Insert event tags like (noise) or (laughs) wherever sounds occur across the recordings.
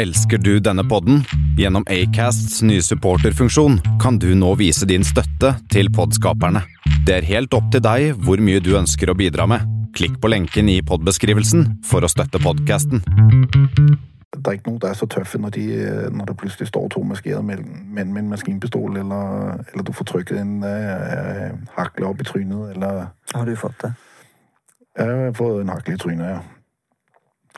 Elsker du denne podden? Gjennom Acasts nye supporterfunksjon kan du nå vise din støtte til podskaperne. Det er helt opp til deg hvor mye du ønsker å bidra med. Klikk på lenken i podbeskrivelsen for å støtte podkasten. Det er ikke noen der er så tøffe når, de, når det plutselig står to maskerte menn med en maskinpistol, eller, eller du får trykket en eh, hakle opp i trynet, eller Har du fått det? Jeg har fått en hakle i trynet, ja.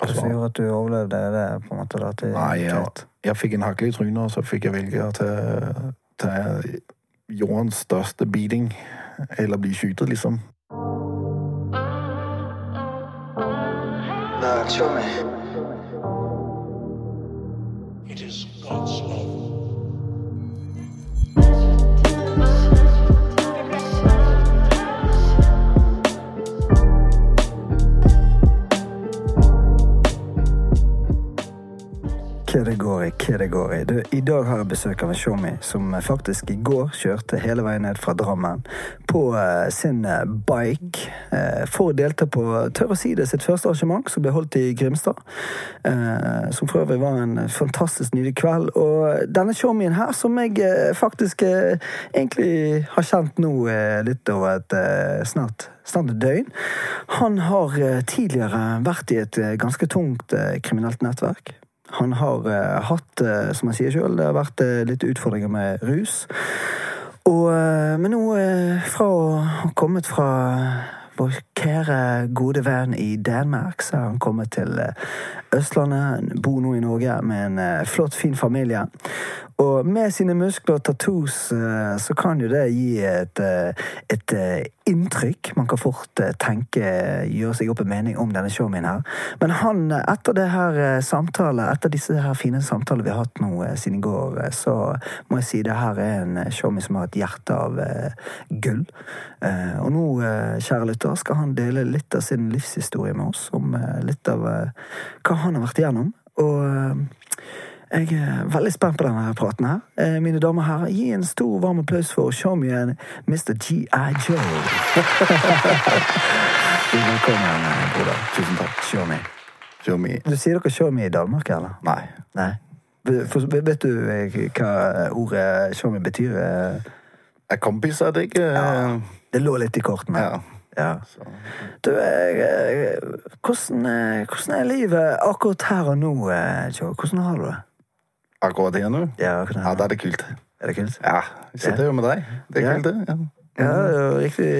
Hva som gjorde at du overlevde det? på en måte da, til, Nei, jeg, jeg fikk en hakle i trynet, og så fikk jeg velge til, ta jordens største beating, eller bli skytet, liksom. It is God's love. Det går i. Du, I dag har jeg besøk av en showmy som faktisk i går kjørte hele veien ned fra Drammen på eh, sin eh, bike eh, for å delta på tør å si det, sitt første arrangement, som ble holdt i Grimstad. Eh, som for øvrig var en fantastisk nydelig kveld. Og denne showmyen her, som jeg eh, faktisk eh, egentlig har kjent nå litt over et snart snart døgn. Han har tidligere vært i et ganske tungt kriminelt nettverk. Han har eh, hatt, eh, som han sier sjøl, det har vært eh, litt utfordringer med rus. Og, men nå, fra å ha kommet fra vår kjære, gode venn i Danmark, så han kommet til eh, Østlandet, bor nå i Norge med en eh, flott, fin familie. Og med sine muskler og tattoos eh, så kan jo det gi et, et inntrykk. Man kan fort tenke, gjøre seg opp en mening om denne showmien her. Men han, etter det her samtale, etter disse her fine samtalene vi har hatt nå siden i går, så må jeg si det her er en showmie som har et hjerte av gull. Og nå, kjære lytter, skal han dele litt av sin livshistorie med oss, om eh, litt av eh, hva han har vært igjennom. Og eh, jeg er veldig spent på denne praten her. Mine damer og herrer, gi en stor varm applaus for showmien Mr. G.I. Joe. (laughs) Velkommen, broder. Tusen takk. Show me. Show me. Du sier dere show me i Danmark, eller? Nei. Nei. Vet du hva ordet show me betyr? eh? Er kompiser det ikke? Ja. Det lå litt i kortene. Ja. Ja. Du, eh, eh, hvordan, eh, hvordan er livet akkurat her og nå, eh, Joe? Hvordan har du det? Akkurat her nå? Ja, hvordan Ja, da er det kult. Er det kult? Ja, vi sitter jo med deg. Det er Ja. kult, det. Ja. Ja, det er jo riktig,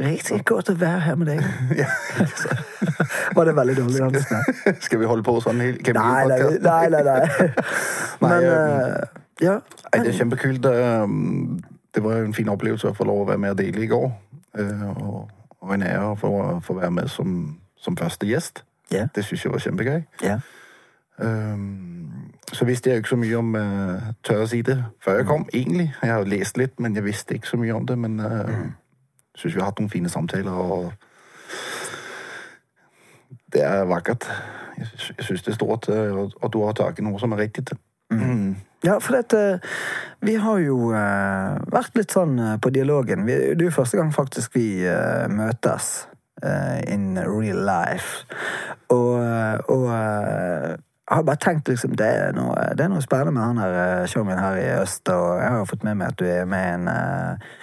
riktig godt å være her med deg. (laughs) (laughs) Var det veldig dårlig dansen? (laughs) Skal vi holde på sånn hele kan vi Nei, nei, podcast? nei. nei, nei. Men Nei, eh, ja. Ej, det er kjempekult. Um, Det var en fin opplevelse å få lov å være med og dele i går. Og, og en ære å få, være med som, som første gjest. Yeah. Det syns jeg var kjempegøy. Yeah. Um, Så visste jeg jo ikke så mye om uh, Tør å si det før jeg kom, egentlig. Jeg har lest litt, men jeg visste ikke så mye om det. Men uh, syns vi har hatt noen fine samtaler, og det er vakkert. Jeg, sy- syns det er stort, uh, og, og du har tatt noe som er riktig. Mm. Ja, for dette, vi har jo eh, vært litt sånn eh, på dialogen. Vi, det er jo første gang faktisk vi eh, møtes eh, in real life. Og, eh, og eh, jeg har bare tenkt liksom, det er noe, det er noe spennende med han her eh, showmien her i øst. Og jeg har jo fått med meg at du er med i en, eh,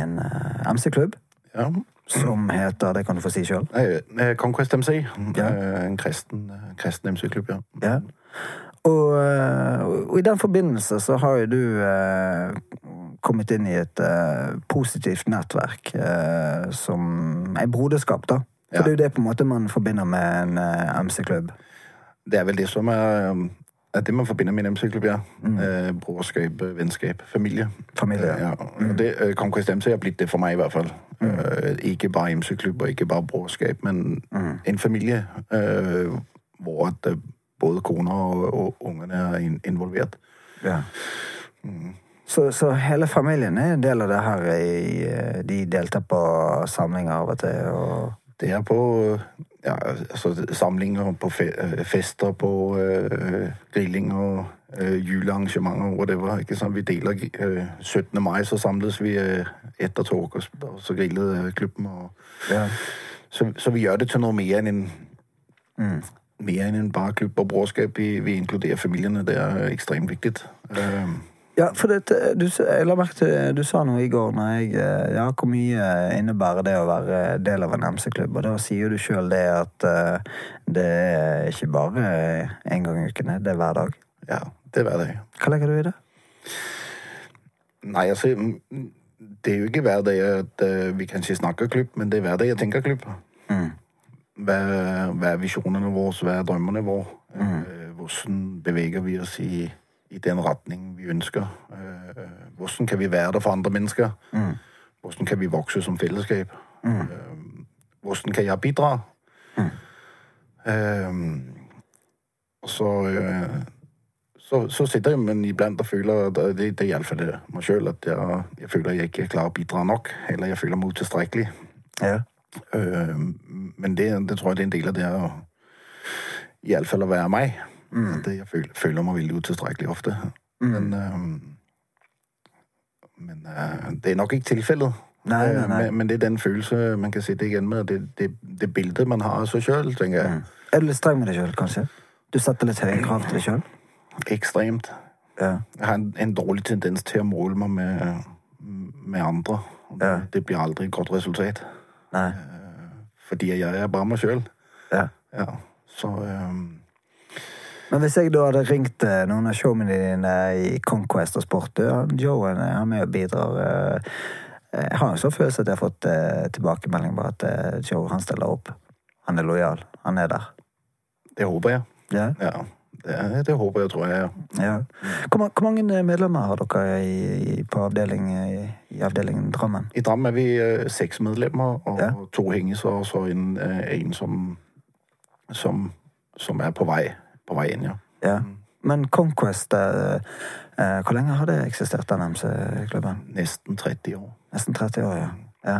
en eh, MC-klubb Ja. som heter Det kan du få si sjøl. Eh, Conquest MC. Ja. Eh, En kristen, eh, kristen MC-klubb, ja. Ja. Og, eh, og i den forbindelse så har jo du eh, kommet inn i et eh, positivt nettverk eh, som er broderskap, da. For Ja. det er jo det på en måte man forbinder med en eh, MC-klubb. Det er vel det som er, um, det man forbinder med en MC-klubb, ja. Eh, Brorskap, vennskap, familie. Familie, ja. Mm. Det, Conquest MC har blitt det for meg, i hvert fall. Eh, ikke bare MC-klubb og ikke bare brorskap, men en familie hvor at, både kona og, og ungene er in involvert. Ja. Så, så hele familien er en del av det her i eh, De deltar på samlinger av og til, og Det er på ja, altså, samlinger, på fe eh, fester, på uh, grilling og uh, julearrangementer, whatever. Ikke sant? Vi deler uh, 17. mai, så samles vi uh, etter tog, og så, eh, klubben. Og, ja. så, så vi gjør det til noe mer enn en, mer enn en bare klubb og brorskap. Vi, vi inkluderer familiene. Det er ekstremt viktig. Um. Ja, for dette, du, jeg la merke til Du sa noe i går når jeg eh, Ja, hvor mye innebærer det å være del av en MC-klubb? Og da sier du sjøl det at uh, det er ikke bare én gang i uken, det er hver dag. ja, det er hver dag. Hva legger du i det? Nei, altså Det er jo ikke hver dag at uh, vi kanskje snakker klubb, men det er hver dag jeg tenker klubb. Mm. Hva, er visjonene våre, hva er drømmene våre? Mm. hvordan beveger vi oss i, i den retning vi ønsker? Eh, hvordan kan vi være der for andre mennesker? Hvordan kan vi vokse som fellesskap? Mm. hvordan kan jeg bidra? Og så, så, så sitter jeg men iblant og føler det, det er iallfall meg sjøl at jeg, jeg føler jeg ikke klarer å bidra nok. Eller jeg føler meg utilstrekkelig. Ja. Øh, men det, det tror jeg det er en del av det å Iallfall å være meg. det jeg føler, føler meg veldig utilstrekkelig ofte. Men, øhm, men øh, det er nok ikke tilfellet. Nei, nei, nei. Men, men det er den følelse man kan sitte igjen med. Det, det, det bildet man har av seg sjøl, tenker jeg. Er du litt streng med deg sjøl, kanskje? Du setter litt høye krav til deg sjøl? Ekstremt. Ja. Jeg har en, en dårlig tendens til å måle meg med, med andre. Ja. det blir aldri et godt resultat. Nei. Fordi jeg er bare meg sjøl. Ja. Ja. Så um... Men hvis jeg da hadde ringt eh, noen av showmennene dine i Conquest og Sport du, han Joe er med og bidrar eh, Jeg har en sånn følelse at jeg har fått eh, tilbakemelding på at eh, Joe han stiller opp. Han er lojal. Han er der. det håper jeg. Ja. Ja, det, det håper jeg, tror jeg. ja. Hvor, hvor mange medlemmer har dere i, i, på avdeling, i, i avdelingen Drammen? I Drammen er vi eh, seks medlemmer, og Ja. to hengiser, og så en, øh, en som, som, som er på vei, på vei inn, ja. Ja. Men Conquest eh, eh, Hvor lenge har det eksistert, den MC-klubben? Nesten 30 år. Nesten 30 år, ja. ja.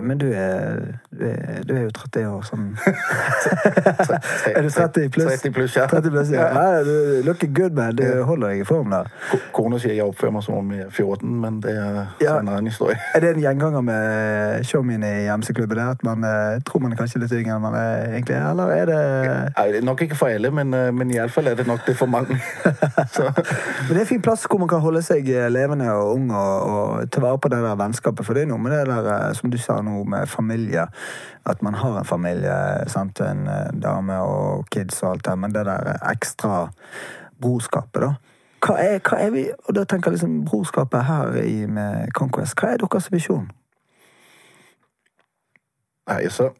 Men du er, du er, du er jo 30 år, sånn (laughs) Er du 30 pluss? 30 pluss, ja. 30 plus, ja. ja du looking good, man. Du holder deg i form, der. Ko- Kona sier jeg oppfører meg som om jeg er 14, men det er Ja. en annen historie. Er det en gjenganger med showmine i MC-klubben? det At man eh, tror man er kanskje litt yngre enn man er egentlig er? Eller er det Nei, det er nok ikke for alle, men, øh, men iallfall er det nok det for mange. (laughs) Så, Men det er en fin plass hvor man kan holde seg eh, levende og ung og, og ta vare på det der vennskapet. For det er noe med det der, eh, som du sa nå, med familie. At man har en familie, sant? en eh, dame og kids og alt det, men det der ekstra brorskapet, da. Hva er, hva er vi Og da tenker jeg liksom brorskapet her i, med Conquest. Hva er deres visjon? nei, så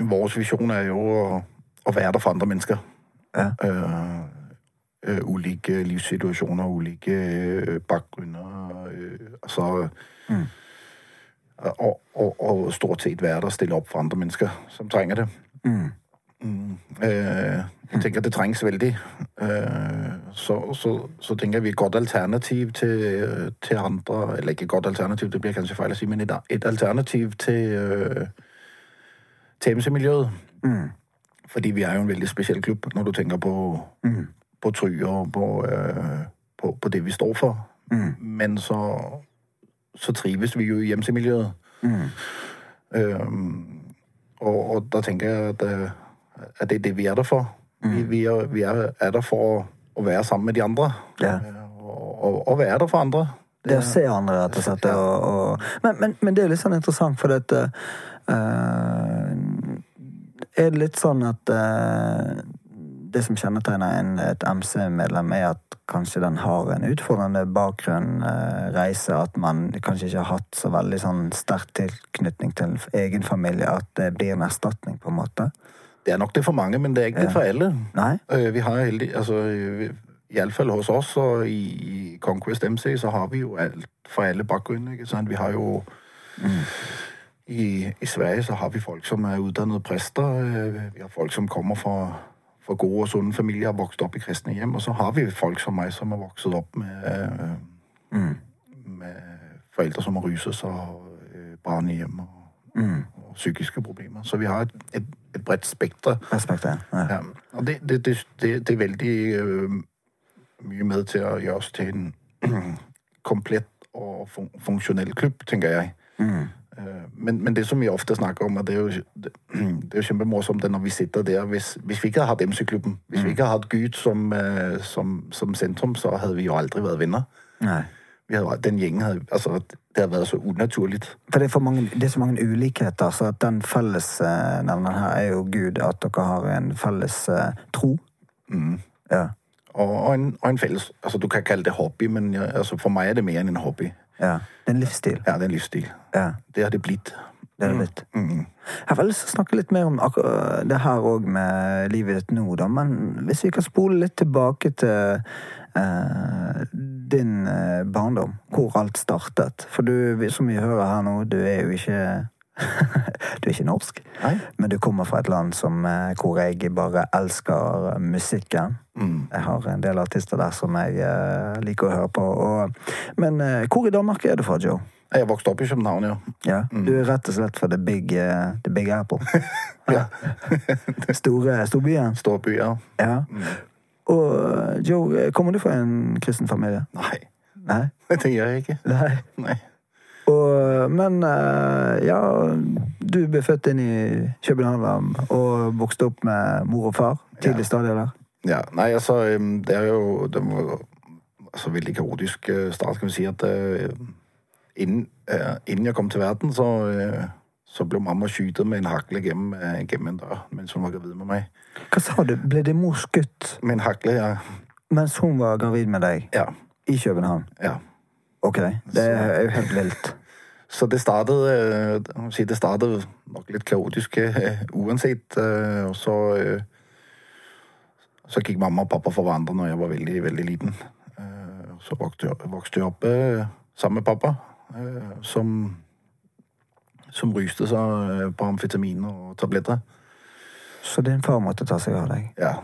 Vår visjon er jo å, å være der for andre mennesker. Ja. Uh, ulike livssituasjoner, ulike bakgrunner. Altså Mm. Og, og, og stort sett være der og stille opp for andre mennesker som trenger det. Mm. Mm. Øh, jeg tenker det trengs veldig. Øh, så, så, så tenker jeg vi er et godt alternativ til, til andre Eller ikke et godt alternativ, det blir kanskje feil å si, men et, et alternativ til, øh, til MC-miljøet. Mm. Fordi vi er jo en veldig spesiell klubb når du tenker på, Mm. på Try og på, på, på det vi står for. Mm. Men så, så trives vi jo i MC-miljøet. Mm. Øhm, og, og da tenker jeg at, øh, at det er det vi er der for. Vi, vi, er, vi er, er der for å, å være sammen med de andre. Ja. Øh, Og, og, være der for andre. Det å se andre, rett og slett. Og, men, men, men det er litt sånn interessant, for dette Er det litt sånn at eh, det som kjennetegner en, et MC-medlem, er at kanskje den har en utfordrende bakgrunn, eh, reise, at man kanskje ikke har hatt så veldig sånn sterk tilknytning til egen familie, at det blir en erstatning, på en måte? Det er nok det for mange, men det er ikke det for alle. Nei? Øh, Vi har heldig, altså Iallfall hos oss og i, Conquest MC så har vi jo alt for alle bakgrunner. ikke sant? Vi har jo i, I Sverige så har vi folk som er utdannet prester. øh, Vi har folk som kommer fra, fra gode og sunn familier har vokst opp i kristne hjem. Og så har vi folk som meg som har vokst opp med, øh, Mm. med foreldre som har ruset seg øh, barn i hjem og, Mm. og psykiske problemer. Så vi har et, et, et bredt spekter. Ja. Ja, og det, det, det, det, det er veldig uh, mye med til å gjøre oss til en (clears throat) komplett og fun funksjonell klubb, tenker jeg. Mm. Eh, Men, men det som vi ofte snakker om, og det er jo, det, (clears throat) det er jo kjempemorsomt når vi sitter der Hvis, hvis vi ikke hadde hatt MC-klubben, hvis vi ikke hadde hatt Gud som, eh, som, som sentrum, så hadde vi jo aldri vært vinner. Nei. Vi hadde, den gjengen hadde, altså, Det hadde vært så unaturlig. For det er, mange, det er så mange ulikheter, så at den fellesnevneren her er jo Gud. At dere har en felles uh, tro. Ja. Og, og, en, og en felles altså Du kan kalle det hobby, men jeg, altså, for meg er det mer enn en hobby. Ja. Det er en livsstil. Ja, det er en livsstil. Ja. Det har det blitt. Det er det blitt. Mm. Jeg har lyst til å snakke litt mer om det her òg med livet ditt nå, da. Men hvis vi kan spole litt tilbake til eh, din eh, barndom, hvor alt startet. For du, som vi hører her nå, du er jo ikke (laughs) Du er ikke norsk, Nei. men du kommer fra et land som, eh, hvor jeg bare elsker musikken. Mm. Jeg har en del artister der som jeg uh, liker å høre på. Og, men uh, hvor i Danmark er du fra, Joe? Jeg vokste opp i København, ja. Ja, Du er rett og slett fra The Big, uh, the big Apple. (laughs) ja. (laughs) Store storbyen. Storby, ja. Ja. Og Joe, kommer du fra en kristen familie? Nei, Nei? (laughs) det gjør jeg ikke. Nei. Nei. Og, men eh, ja, du ble født inn i København og vokste opp med mor og far tidlig stadie der? Ja, nei, altså, det er jo det var, altså, veldig kaotisk øh, start, kan vi si, at øh, innen, øh, innen jeg kom til verden, så, så ble mamma skytet med en hakle gjennom, en dør, mens hun var gravid med meg. Hva sa du? Ble din mor skutt Med en hakle, ja. mens hun var gravid med deg Ja, i København? ja. Ok, det er jo helt vilt. (laughs) Så det startet, det startet nok litt kaotisk uansett, og så, så gikk mamma og pappa for hverandre når jeg var veldig, veldig liten. Eh, Så vokste jeg, vokste jeg opp øh, sammen med pappa, øh, som, som ryste seg på amfetaminer og tabletter. Så din far måtte ta seg av deg? Ja.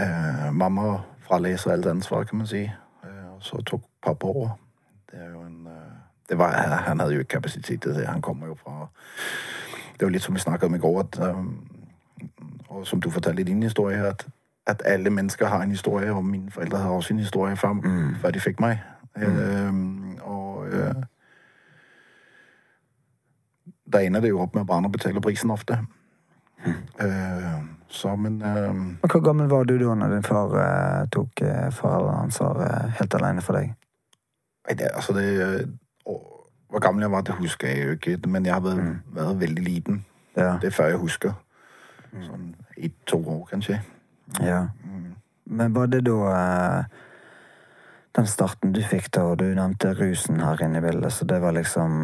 Eh, mamma fraleser alt ansvar, kan man si. Eh, og så tok pappa over. Det er jo en eh, det var, Han hadde jo ikke kapasitet til det. Han kommer jo fra Det er jo litt som vi snakket om i går, at, eh, og som du fortalte i din historie, at, at alle mennesker har en historie, og mine foreldre har også en historie før, før de fikk meg. Eh, og eh, da ender det jo opp med at barna betaler prisen ofte. Eh, så, men eh, Hvor gammel var du da når din far eh, tok uh, foreldreansvaret helt alene for deg? Nei, det, altså det Hvor gammel jeg var, det husker jeg jo ikke. Men jeg har vært, vært veldig liten. Ja. Det er før jeg husker. Sånn ett-to år, kanskje. Ja. Men var det da eh, den starten du fikk da, og du nevnte rusen her inne i bildet, så det var liksom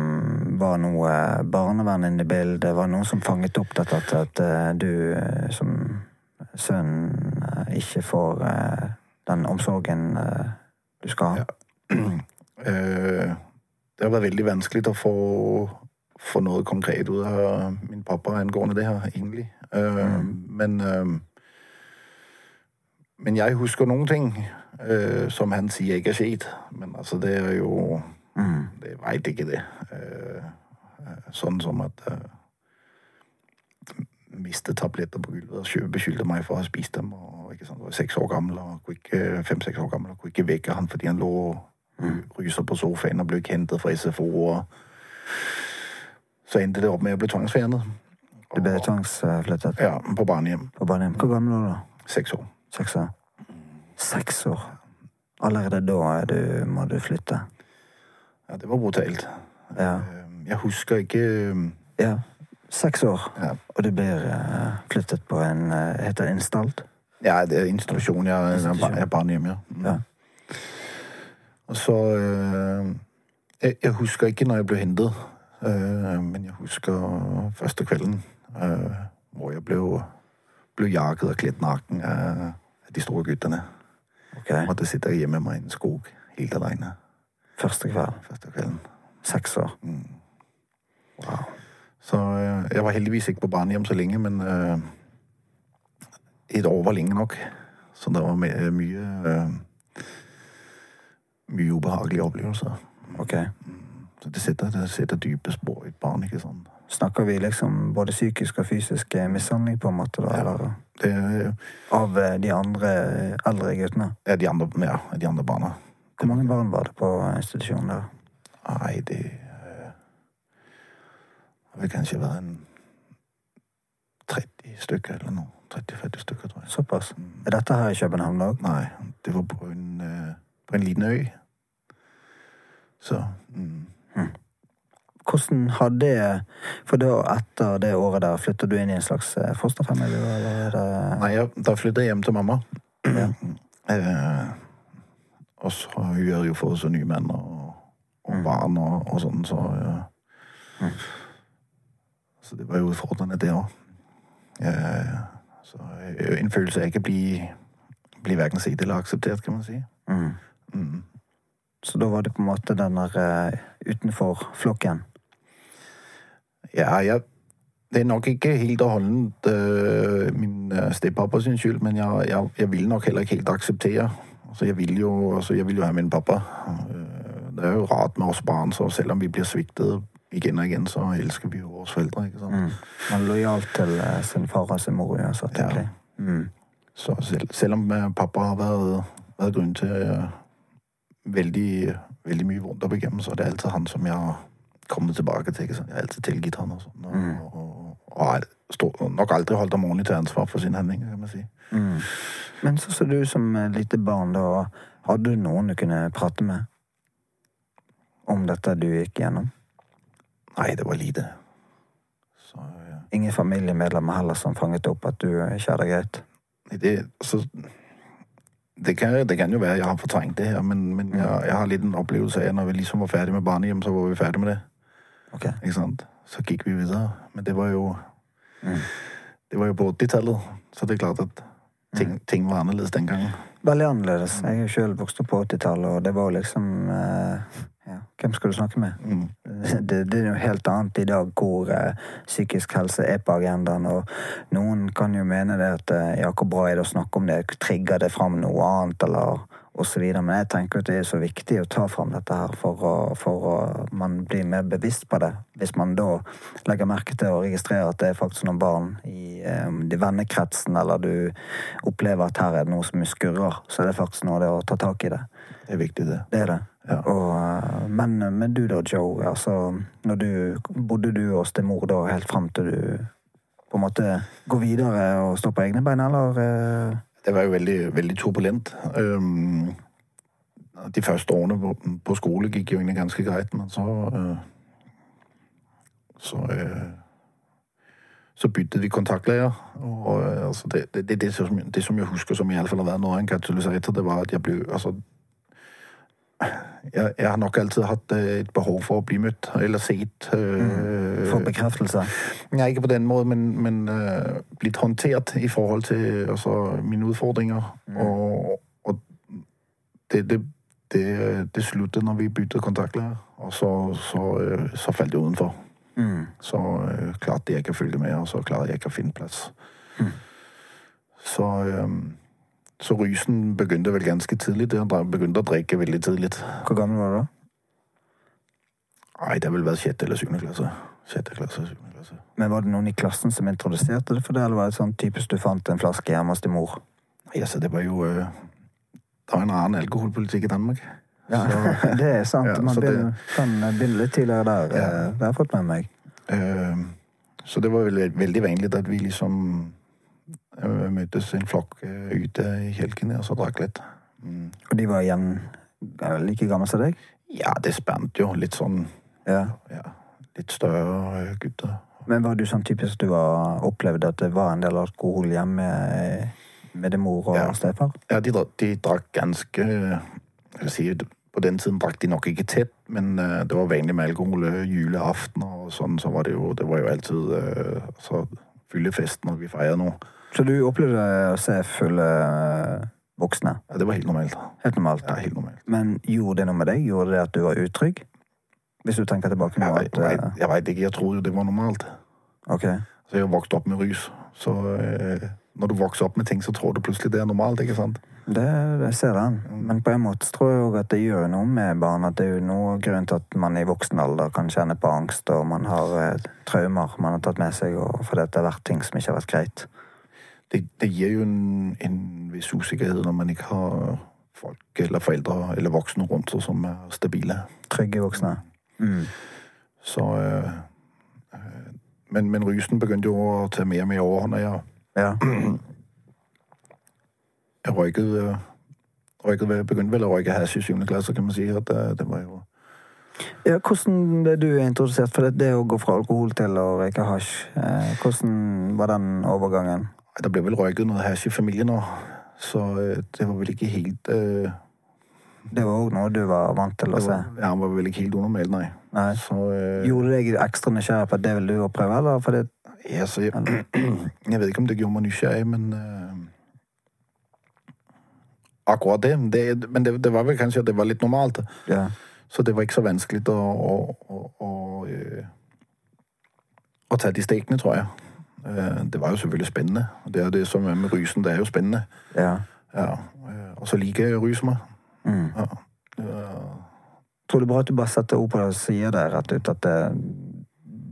Var noe barnevern inne i bildet? Var det noen som fanget opp dette at, at eh, du eh, som sønn ikke får eh, den omsorgen eh, du skal ha? (clears throat) Eh, det har vært veldig vanskelig å få, få noe konkret ut av min pappa angående det her, egentlig. Mm. Men Men jeg husker noen ting uh, som han sier ikke har skjedd. Men altså, det er jo Det veit ikke, det. Uh, sånn som at uh, Miste tabletter på gulvet og beskyldte meg for å ha spist dem. og ikke sant, var Seks år gammel og kunne ikke, fem-seks år gammel og kunne ikke vekke han fordi han lå og ryser på sofaen og ble hentet fra SFO. og Så endte det opp med å bli tvangsfjernet. Du ble tvangsflyttet Ja, på barnehjem. på barnehjem. Hvor gammel var du da? Seks år. Seks år? Seks år? Allerede da er du, må du flytte? Ja, det var brutalt. Ja. Jeg husker ikke ja. Seks år, Ja. og du blir eh, flyttet på en eh, Heter det instalt? Ja, det er institusjon. Ja, jeg ja, barnehjem, ja. Mm. Ja. Og så jeg, jeg husker ikke når jeg ble hentet, eh, men jeg husker første kvelden hvor jeg ble, ble jaget og kledd naken av, de store guttene. Okay. Måtte sitte hjemme med en skog helt alene Første kveld. første kvelden. Seks år. Wow. Så eh, jeg var heldigvis ikke på barnehjem så lenge, men eh, et år var lenge nok. Så det var my mye eh, mye ubehagelige opplevelser. Ok. Så det setter, det setter dype spor i et barn, ikke sant. Snakker vi liksom både psykisk og fysisk eh, mishandling, på en måte, da? Eller Det av eh, de andre eldre guttene? ja, de andre, ja, de andre barna. Hvor mange barn var det på institusjonen der? Nei, det Det vil kanskje være en 30 stykker eller noe. 30-40 stykker, tror jeg. Såpass. Er dette her i København òg? Nei, det var på en, øh, på en liten øy. Så mm. Hvordan har det For da, etter det året der, flytter du inn i en slags eh, fosterfamilie, eller er Nei, da flytter jeg hjem til mamma. Ja. Eh, og så hun gjør jo for så nye menn og, og barn og, og sånn, så ja. Så det var jo utfordrende, det òg. Eh, så en følelse av ikke bli, bli verken sett eller akseptert, kan man si. mm. Mm. Så da var det på en måte den der uh, utenfor flokken? Ja, jeg, det er nok ikke helt og holdent øh, min øh, stepappa sin skyld, men jeg, jeg, jeg vil nok heller ikke helt akseptere. Altså, jeg vil jo, altså, jeg vil jo ha min pappa. Øh, det er jo rart med oss barn, så selv om vi blir sviktet igjen og igjen, så elsker vi jo våre foreldre, ikke sant? Mm. Man er lojal til sin far og sin mor uansett, Ja. Mm. Så selv, selv om pappa har vært, vært grunn til veldig, veldig mye vondt opp igjennom, så er det alltid han som jeg kommet tilbake til, ikke sant? Jeg har alltid tilgitt han og sånn, og, Mm. og, og har stå- nok aldri holdt ham ordentlig til ansvar for sin handling, kan man si. Mm. Men så så du som lite barn, da. Hadde du noen du kunne prate med om dette du gikk gjennom? Nei, det var lite. Så ja. Ingen familiemedlemmer heller som fanget opp at du ikke hadde det greit? det, altså, det, kan, det kan jo være jeg har fortrengt det her, men, men jeg, jeg har litt en opplevelse av at når vi liksom var ferdig med barnehjem, så var vi ferdig med det. Ok. Ikke sant? Så gikk vi videre. Men det var jo Mm. Det var jo på 80-tallet, så det er klart at ting, ting var annerledes den gangen. Veldig annerledes. Jeg er sjøl vokst opp på 80-tallet, og det var jo liksom eh, ja. Hvem skal du snakke med? Mm. (laughs) Det, det er jo helt annet i dag hvor eh, psykisk helse er på agendaen, og noen kan jo mene det at eh, ja, hvor bra er det å snakke om det, trigger det fram noe annet, eller videre. Men jeg tenker at det er så viktig å ta fram dette her for å, for å man blir mer bevisst på det. Hvis man da legger merke til og registrerer at det er faktisk noen barn i um, vennekretsen, eller du opplever at her er det noe som skurrer, så er det faktisk noe av det å ta tak i det. Det er viktig, det. Det er det. Ja. Og, eh, men, men du da, Joe, altså, du, bodde du hos din mor da helt frem til du på en måte går videre og står på egne bein, eller? Det var jo veldig, veldig turbulent. Um, de første årene på, på skole gikk jo egentlig ganske greit, men så uh, Så uh, så byttet vi kontaktlærer. Og øh, altså det, det, det, det, som, det som jeg husker som i alle fall har vært noe av en katalysator, det var at jeg ble altså jeg, jeg har nok alltid hatt øh, et behov for å bli møtt eller sett. øh, For bekreftelse? Ja, ikke på den måten, men, men øh, blitt håndtert i forhold til altså, mine utfordringer. Og, og det, det, det, det sluttet når vi byttet kontaktlærer, og så, så, øh, så falt jeg utenfor. Mm. Så øh, klarte jeg ikke å følge med, og så klarte jeg ikke å finne plass. Så, øhm, så rysen begynte vel ganske tidlig. Han begynte å drikke veldig tidlig. Hvor gammel var du da? Nei, det har vel vært sjette eller syvende klasse. Sjette klasse, syvende klasse. Men Var det noen i klassen som introduserte det for deg, eller var det sånn typisk du fant en flaske hjemme hos din mor? Nei, altså, det var jo øh, Det var en annen alkoholpolitikk i Danmark. Ja, Så- (laughs) det er sant. (laughs) Ja, Man det- begynner, kan begynne litt tidligere der. Ja. eh, Det har jeg fått med meg. Uh, så det var veldig, veldig vanlig at vi liksom møttes en flokk øh, ute i Kjelken og så drakk litt. Mm. Og de var igjen eh, like gamle som deg? Ja, det spant jo litt sånn Ja. ja, litt større øh, gutter. Men var du sånn typisk du var, opplevde at det var en del alkohol hjemme eh, med din mor og Ja. stefar? Ja, de, de drakk ganske Jeg vil si, på den tiden drakk de nok ikke tett, men øh, det var vanlig med alkohol julaften og sånn, så var det jo, det var jo alltid uh, så fyllefest når vi feiret noe. Så du opplevde å se fulle eh, voksne? Ja, det var helt normalt. Helt normalt? Ja, helt normalt. Men gjorde det noe med deg? Gjorde det at du var utrygg? Hvis du tenker tilbake nå Jeg, jeg, eh, vet- jeg vet ikke, jeg tror jo det var normalt. Ok. Så jeg har vokst opp med rus, så eh, når du vokser opp med ting, så tror du plutselig det er normalt, ikke sant? Det, jeg ser den. Men på en måte tror jeg òg at det gjør noe med barn. At det er jo noe grunn til at man i voksen alder kan kjenne på angst, og man har eh, traumer man har tatt med seg, og fordi det har vært ting som ikke har vært greit. Det, det gir jo en, en viss usikkerhet når man ikke har folk eller foreldre eller voksne rundt seg som er stabile. Trygge voksne. Mm. Så øh, øh, men, men rysen begynte jo å ta mer og mer overhånd, jeg, Ja. (clears throat) jeg røyket, øh, røyket begynte vel å røyke hasj i syvende klasse, kan man si. At det, det var jo ja. Hvordan ble du introdusert for det, det å gå fra alkohol til å røyke hasj? Hvordan var den overgangen? Der ble vel røyket noe hasj i familien nå, så øh, det var vel ikke helt uh, Det var òg noe du var vant til å se? ja, han var vel ikke helt unormalt, nei. Nei. Så uh, Gjorde det deg ekstra nysgjerrig på at det ville du òg prøve, eller fordi Ja, så jeg, jeg vet ikke om det gjorde meg nysgjerrig, men uh, Akkurat det. det men det, det var vel kanskje det var litt normalt. ja. Så det var ikke så vanskelig å, å, å, å ta de stekene, tror jeg. Øh, Det var jo selvfølgelig spennende. Det er det som er med rysen. Det er jo spennende. ja. Ja. øh, Og så liker jeg å ryse meg. Mm. Ja. Ja. Tror du bra at du bare setter ord på det og sier det rett ut, at det,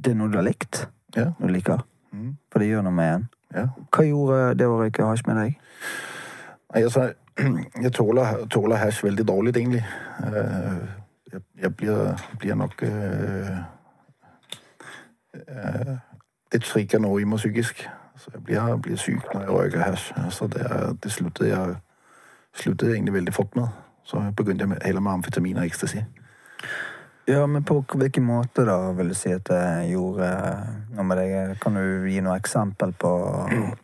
det er noe du har likt? Ja. Noe Du liker? Mm. For det gjør noe med en. ja. Hva gjorde det å røyke hasj med deg? Nei, altså, (clears throat) jeg tåler, tåler hash veldig dårlig, egentlig. Jeg, jeg blir, blir nok øh, øh, Noe i meg psykisk. Så jeg blir, blir syk når jeg røyker hash. Så det, det sluttet jeg sluttet jeg egentlig veldig fort med. Så begynte jeg med, heller med amfetamin og ecstasy. Ja, men på hvilken måte da vil du si at det gjorde noe med deg? Kan du gi noe eksempel på,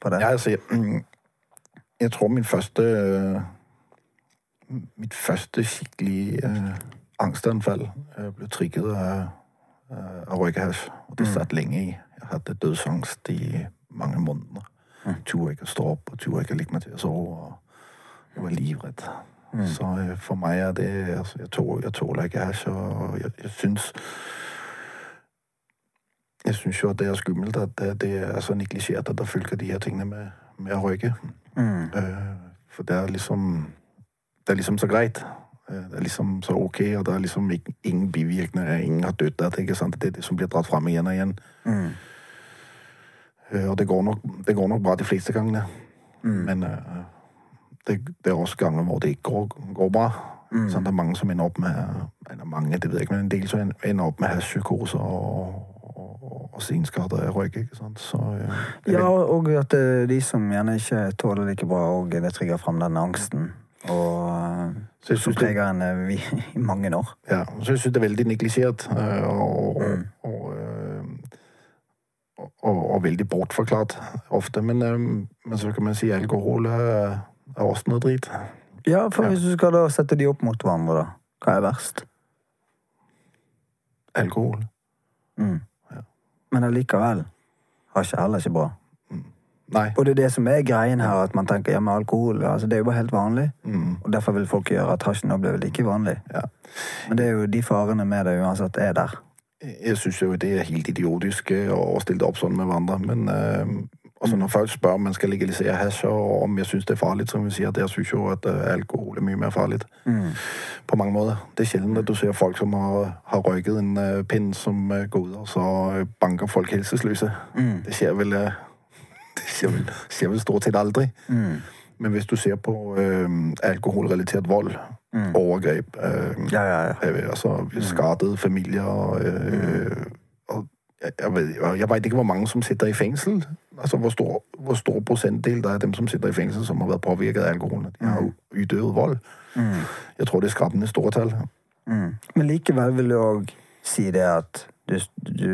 på det? Ja, altså, jeg, mm, jeg tror min første Mitt første skikkelig eh, angstanfall øh, ble trigget av, øh, av røykehasj. Og det satt lenge i. Jeg hadde dødsangst i mange måneder. Turde ikke å stå opp, og turde ikke å legge meg til å sove. Og jeg var livredd. Så øh, for meg er det altså, Jeg tåler, jeg tåler ikke æsj, og jeg, jeg syns jeg syns jo at det er skummelt at det, det er så neglisjert at det følger de her tingene med, med å røyke. Mm. Øh, for det er liksom Det er liksom så greit. Øh, Det er liksom så ok, og det er liksom ingen bivirkninger, ingen har dødd av det. ikke sant? Det er det som blir dratt fram igjen og igjen. Mm. Øh, Og det går nok, det går nok bra de fleste gangene. Men øh, det, det er også ganger hvor det ikke går, går bra. Så det er mange som ender opp med eller mange, det vet jeg ikke, men en del som ender opp med hashpsykose og, og, senskader røyk. ikke sant? Så, ja, Ja, og at eh, de som gjerne ikke tåler like bra, og det trigger fram den angsten. Og Så som preger en eh, i mange år. Ja, så jeg det er veldig neglisjert øh, og, og, øh, og, og, veldig bortforklart ofte. Men, øh, men så kan man si alkohol er, også noe drit. Ja, for hvis du skal da sette de opp mot hverandre, da. Hva er verst? Alkohol. Mm. Men allikevel har ikke heller ikke bra. Nei. Og det er det som er greien her, at man tenker ja, men alkohol altså, det er jo bare helt vanlig. Mm. Og derfor vil folk gjøre at hasjen nå blir like vanlig. Ja. Men det er jo de farene med det uansett er der. Jeg synes jo det er helt idiotisk øh, å stille det opp sånn med hverandre. Men øh, altså når folk spør om man skal legalisere hasj, og om jeg synes det er farlig, så vil jeg si at jeg synes jo at øh, alkohol er mye mer farlig. På mange måter. Det er sjelden at du ser folk som har, har røyket en uh, pinn som uh, går ut og så banker folk helsesløse. Det skjer vel øh, det skjer vel, skjer vel stort sett aldri. Men hvis du ser på øh, alkoholrelatert vold, overgrep øh, Ja, ja, ja. øh, altså skadede familier øh, og jeg, jeg, vet ikke hvor mange som sitter i fengsel. Altså hvor stor, hvor stor prosentdel der er dem som sitter i fengsel som har vært påvirket av alkohol. De har jo utøvet vold. Jeg tror det er skremmende store tall. Mm. Men likevel vil du òg si det at du, du,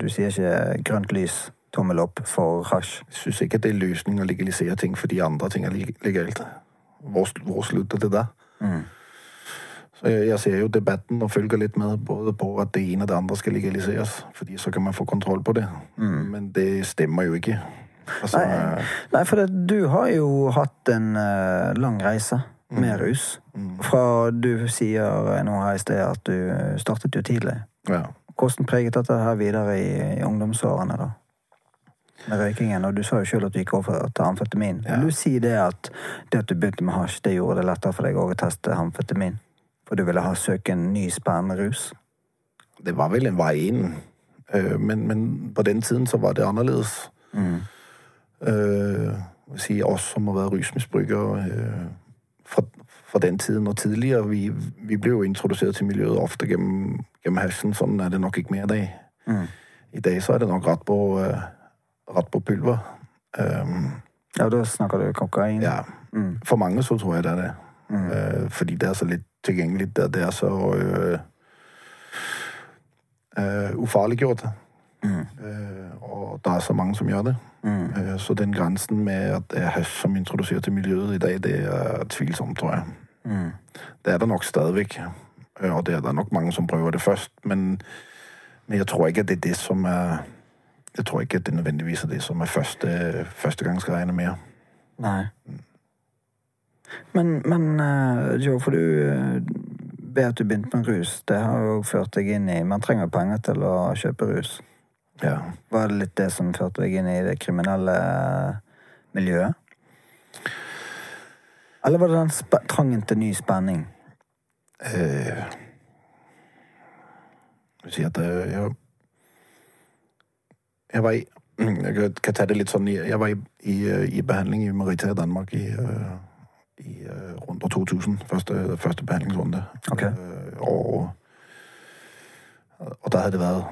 du sier ikke grønt lys, tommel opp for hasj. Jeg synes ikke det er løsning å legalisere ting fordi andre ting er legalt. Hvor, hvor slutter det da? Så jeg, jeg ser jo debatten og følger litt med både på at det ene og det andre skal legaliseres, fordi så kan man få kontroll på det. Men det stemmer jo ikke. Altså, Nei, nei for det, du har jo hatt en uh, lang reise med rus. Fra du sier nå her i sted at du startet jo tidlig. ja. Hvordan preget dette her videre i, i ungdomsårene, da? Med røykingen. Og du sa jo sjøl at du gikk over til amfetamin. Vil du si det at det at du begynte med hasj, det gjorde det lettere for deg å teste amfetamin? For du ville ha søke en ny, spennende rus? Det var vel en vei inn. Øh, men, men på den tiden så var det annerledes. Mm. vil si oss som har vært rusmisbrukere øh, fra, fra den tiden og tidligere, vi, vi ble jo introdusert til miljøet ofte gjennom, gjennom hasjen. Sånn er det nok ikke mer i dag. I dag så er det nok rett på, eh, rett på pulver. Um, Ja, da snakker du kokain. ja. Mm. For mange så tror jeg det er det. Eh, fordi det er så litt tilgjengelig. Det, det er så uh, uh, ufarliggjort. Eh, og det er så mange som gjør det. Eh, så den grensen med at det er hasj som introduserer til miljøet i dag, det er tvilsomt, tror jeg. Det er der nok stadigvæk. Eh, Og det er der nok mange som prøver det først. Men, men jeg tror ikke at det er det som er Jeg tror ikke at det nødvendigvis er det som er første, førstegangsgreiene mer. Nei. Men, men eh, Joe, for du eh, ved at du begynte med rus, det har jo ført deg inn i Man trenger penger til å kjøpe rus. Ja. Var det litt det som førte deg inn i det kriminelle eh, miljøet? Eller var det den trangen til ny spenning? Eh, jeg vil si at det, jeg, jeg var i Jeg kan- ta det litt sånn Jeg var i, i, i behandling i Merita i Danmark i, øh, i øh, rundt år 2000. Første, første behandlingsrunde. Ok. Øh, og, og der hadde det vært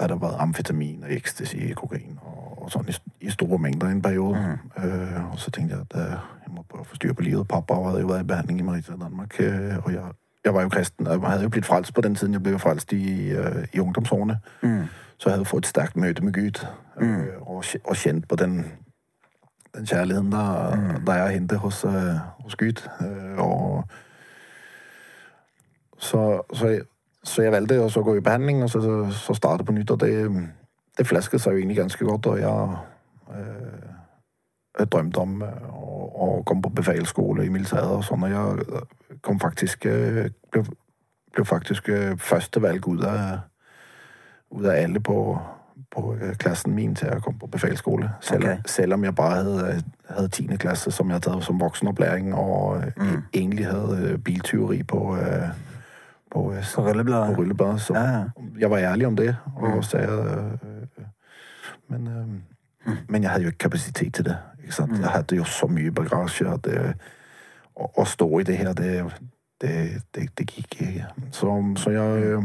der det vært amfetamin og ecstasy, kokain og, og sånn i, i store mengder i en periode. Øh, og så tenkte jeg at uh, jeg må prøve å få styr på livet. Pappa hadde jo vært i behandling i Merita i Danmark, Uh, og jeg, jeg var jo kristen. Jeg hadde jo blitt frelst på den tiden. Jeg ble jo frelst i, i ungdomsårene. Så jeg hadde fått et sterkt møte med Gud, mm. og, og kjent på den, den kjærligheten der, der er å hente hos, øh, hos Gud. Øh, og så, så, jeg, så jeg valgte å gå i behandling, og så, så, starte på nytt. Og det, det flasket seg jo egentlig ganske godt, og jeg, øh, jeg drømte om øh, å, å komme på befalsskole i militæret og sånn, og jeg kom faktisk øh, ble, ble faktisk første førstevalg ut av alle på, på øh, klassen min til å komme på befalsskole. Selv, okay. selv om jeg bare hadde, hadde 10. klasse, som jeg hadde tatt som voksenopplæring, og mm. egentlig hadde øh, biltyveri på, øh, på, øh, På rullebladet? på rullebladet. Så Ja, jeg var ærlig om det, og sa øh, øh, men, øh, men jeg hadde jo ikke kapasitet til det. Sant? Jeg hadde jo så mye bagasje at å, stå i det her, det, det, det, det gikk ikke. Så, så jeg øh,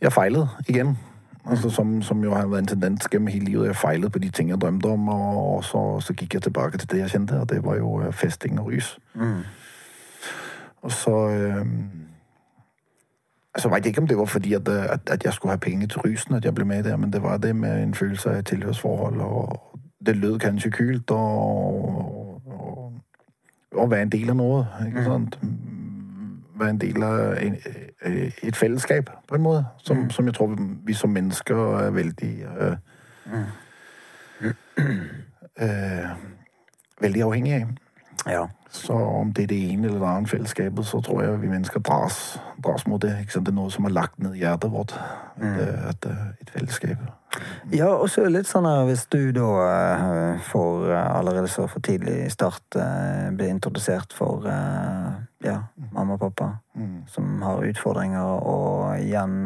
jeg feilet igjen. Altså, som, som jo har vært en tendens gjennom hele livet. Jeg feilet på de ting jeg drømte om, og, og så, så gikk jeg tilbake til det jeg kjente, og det var jo øh, festing og rys. Og så øh, Så veit jeg ikke om det var fordi at, øh, at, at jeg skulle ha penger til rysen at jeg ble med der, men det var det med en følelse av tilhørsforhold, og det lød kanskje kult å- å være en del av noe, ikke sant? Være en del av øh, et fellesskap, på en måte, som, som jeg tror vi som mennesker er veldig uh, mm. uh, Veldig avhengige av. Ja. Så om det er det ene eller det andre fellesskapet, så tror jeg vi mennesker dras, dras mot det. Det er noe som er lagt ned i hjertet vårt. Et, eh, at, eh, et fellesskap. Ja, og så litt sånn her, hvis du da eh, får allerede så for tidlig start bli blir introdusert for ja, mamma og pappa som har utfordringer, og igjen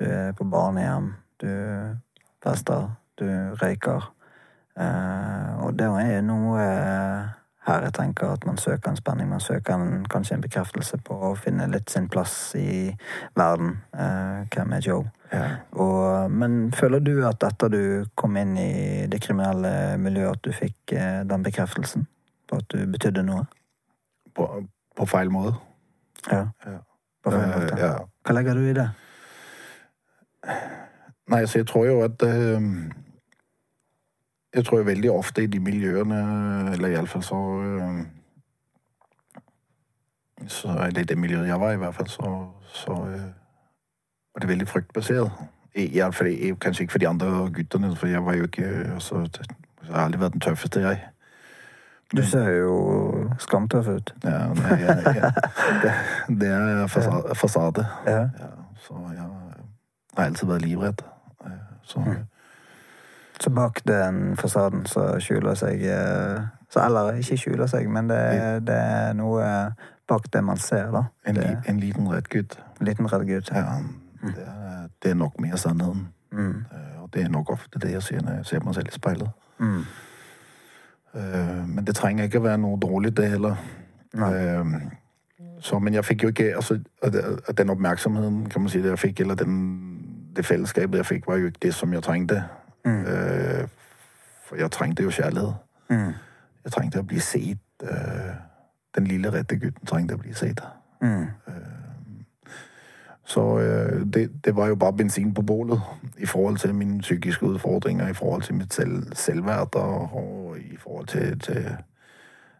du er på barnehjem, du fester, du røyker. Og det er noe her jeg tenker at man søker en spenning, man søker en, kanskje en bekreftelse på å finne litt sin plass i verden. Eh, hvem er Joe? Ja. Og, men føler du at etter du kom inn i det kriminelle miljøet, at du fikk eh, den bekreftelsen på at du betydde noe? På, på feil måte. Ja. Ja. På feil Eh, måte. ja. Hva legger du i det? Nei, så jeg tror jo at eh, Jeg tror veldig ofte i de miljøene, eller iallfall så eh, Så Eller i det miljøet jeg var i, hvert fall, så, så eh, var det veldig fryktbasert. I, i alle fall, kanskje ikke for de andre guttene, for jeg var jo ikke altså, det- Jeg har aldri vært den tøffeste, jeg. Du ser jo skamtøff ut. Ja, nei, jeg, jeg, det, det er fasade. fasade. Ja. Ja, så jeg har alltid vært livredd. Så, Så Så bak den fasaden så skjuler seg eh, så, Eller ikke skjuler seg, men det, det er noe bak det man ser, da. en, li, en liten redd en liten redd gutt. Ja, det, er, det er nok mer sannheten. Mm. Eh, Og det er nok ofte det jeg sier når jeg ser meg selv i speilet. Mm. Eh, Men det trenger ikke å være noe dårlig, det heller. Så, men jeg fikk jo ikke altså, Den oppmerksomheten, kan man si, det jeg fikk, eller den, det fellesskapet jeg fikk, var jo ikke det som jeg trengte. Eh, for jeg trengte jo kjærlighet. Mm. Jeg trengte å bli sett. eh, den lille rette gutten trengte å bli sett. Mm. Så øh, det, det var jo bare bensin på bålet i forhold til mine psykiske utfordringer, i forhold til mitt selv, selvverd og, og i forhold til, til,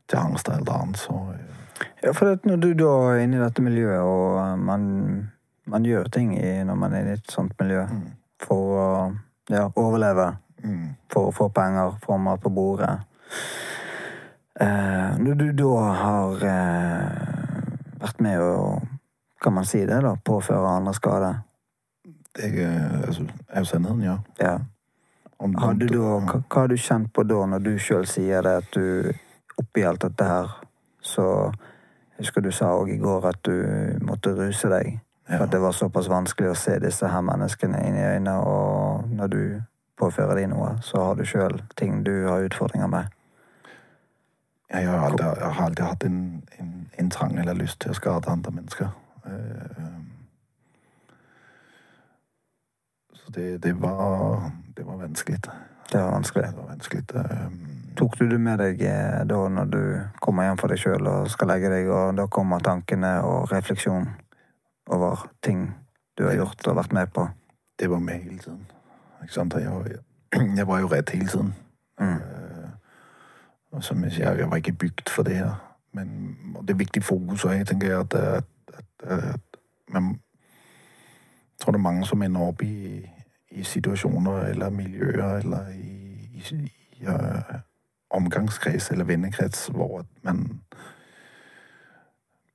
til angst og alt annet. Så øh, Ja, for at når du da er inne i dette miljøet, og man, man gjør ting i, når man er i et sånt miljø for å ja, overleve, mm, for å få penger, få mat på bordet eh, Når du da har eh, vært med å, kan man si det, da, påføre andre skade det altså, er jo sannheten, ja. ja. Om, Har du da, hva, hva har du kjent på da, når du sjøl sier det, at du oppi alt dette her, så husker du sa òg i går at du måtte ruse deg. Ja. At det var såpass vanskelig å se disse her menneskene inn i øynene, og når du påfører dem noe, så har du sjøl ting du har utfordringer med. Jeg, har alltid, jeg har alltid hatt en, en, en trang eller lyst til å skade andre mennesker. Eh, så det, det, var, det var vanskelig. Det var vanskelig. Det var vanskelig. eh, Tok du det med deg eh, da når du kommer hjem for deg sjøl og skal legge deg, og da kommer tankene og refleksjon over ting du har gjort og vært med på? det var med hele tiden. Ikke sant? Jeg, (clears throat) jeg var jo redd hele tiden. Mm. Eh, og som jeg sier, jeg var ikke bygd for det her. Men det er viktig fokus, jeg tenker at, at, at, at man jeg tror det er mange som ender opp i, i situasjoner eller miljøer eller i, i, i i omgangskrets eller vennekrets hvor man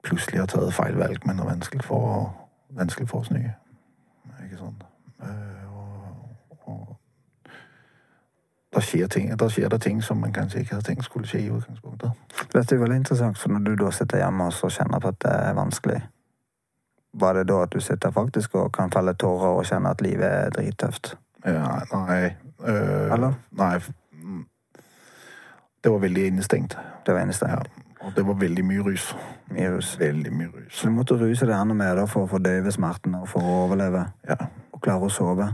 plutselig har tatt feil valg, men er vanskelig for, å- vanskelig for å snu. Ikke sant? Eh, og, og da skjer, ting, da skjer det ting som man kanskje ikke hadde tenkt skulle skje i utgangspunktet. Dette er veldig interessant, for når du da sitter hjemme og så kjenner på at det er vanskelig, var det da at du sitter faktisk og kan felle tårer og kjenne at livet er drittøft? Ja, nei øh, Eller? Nei. mm. Det var veldig innestengt. Det var innestengt. Ja. Og det var veldig mye rus. Mye rus. Veldig mye rus. Så du måtte ruse deg enda mer da for å fordøye smertene og for å overleve? Ja. Og klare å sove?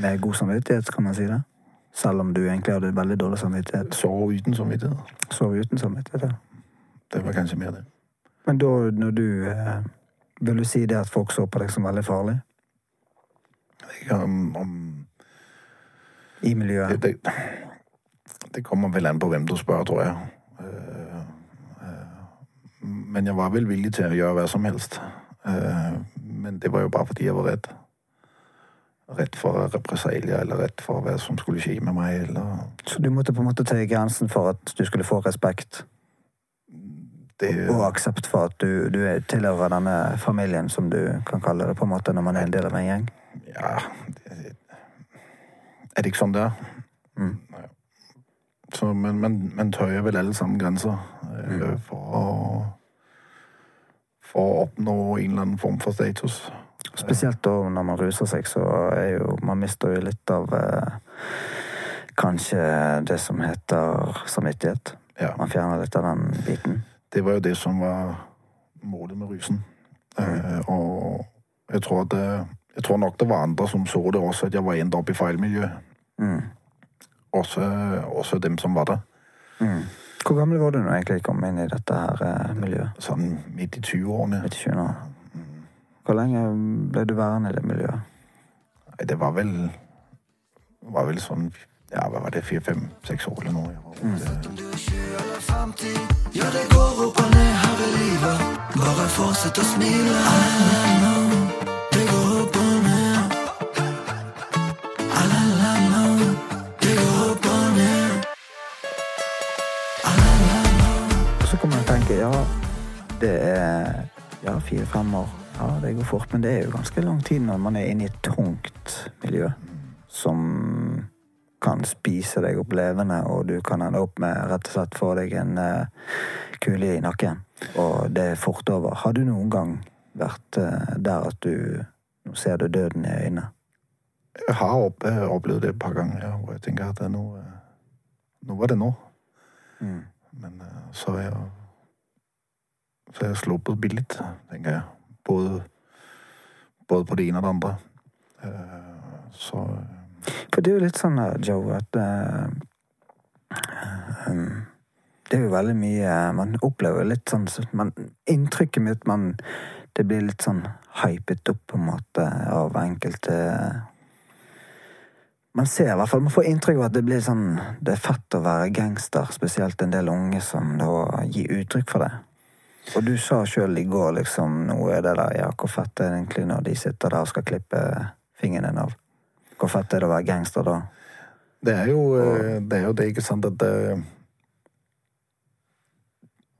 Med god samvittighet, kan man si det? Selv om du egentlig hadde veldig dårlig samvittighet. Sove uten samvittighet. Sove uten samvittighet, ja. Det var kanskje mer det. Men da, når du eh, Vil du si det at folk så på deg som veldig farlig? Ikke om, um, I miljøet? det, det, det kommer vel an på hvem du spør, tror jeg. Eh, Men jeg var vel villig til å gjøre hva som helst. Eh, Men det var jo bare fordi jeg var redd. Redd for represalier, eller redd for hva som skulle skje med meg, eller Så du måtte på en måte ta grensen for at du skulle få respekt det og aksept for at du, du er- tilhører denne familien, som du kan kalle det, på en måte når man er en del av en gjeng? Ja det, Er det ikke sånn det er? Mm. Så, men men, men tøyer vel alle sammen grenser Mm. for å å oppnå en eller annen form for status. Spesielt da når man ruser seg, så er jo Man mister jo litt av eh, Kanskje det som heter samvittighet. Ja. Man fjerner litt av den biten. Det var jo det som var målet med rusen. Eh, og jeg tror, at det, jeg tror nok det var andre som så det også, at jeg var endt opp i feil miljø. Mm. Også, også dem som var der. Mm. Hvor gammel var du når du egentlig kom inn i dette her eh, miljøet? Sånn midt i 20-årene. Midt i 20-årene. Hvor lenge ble du værende i det miljøet? Nei, det var vel var vel sånn Ja, hva var det? Fire-fem-seks år eller noe. Mm. Du 20 eller 50, ja det går opp og ned her i livet. Bare fortsett å smile. Ja, det er ja, fire-fem år. Ja, det går fort, men det er jo ganske lang tid når man er inne i et tungt miljø som kan spise deg opp levende, og du kan ende opp med rett og slett få deg en uh, kule i nakken. Og det er fort over. Har du noen gang vært uh, der at du nå ser du døden i øynene? jeg har opp, jeg opplevd det et par ganger, ja, hvor jeg tenker at det nå, eh, nå var det nå. Mm. Men uh, så er jeg så jeg slo på billig, tenker jeg. Både, både på det ene og det andre. Eh, Så For det er jo litt sånn, Joe, at uh, um, Det er jo veldig mye Man opplever litt sånn man, Inntrykket mitt man, Det blir litt sånn hypet opp, på en måte, av enkelte Man ser i hvert fall Man får inntrykk av at det blir sånn Det er fett å være gangster, spesielt en del unge som da gir uttrykk for det. Og du sa sjøl i går liksom Nå er det der, ja, hvor fett er det egentlig når de sitter der og skal klippe fingeren din av? Hvor fett er det å være gangster da? det er jo øh, det, er jo det ikke sant, at øh,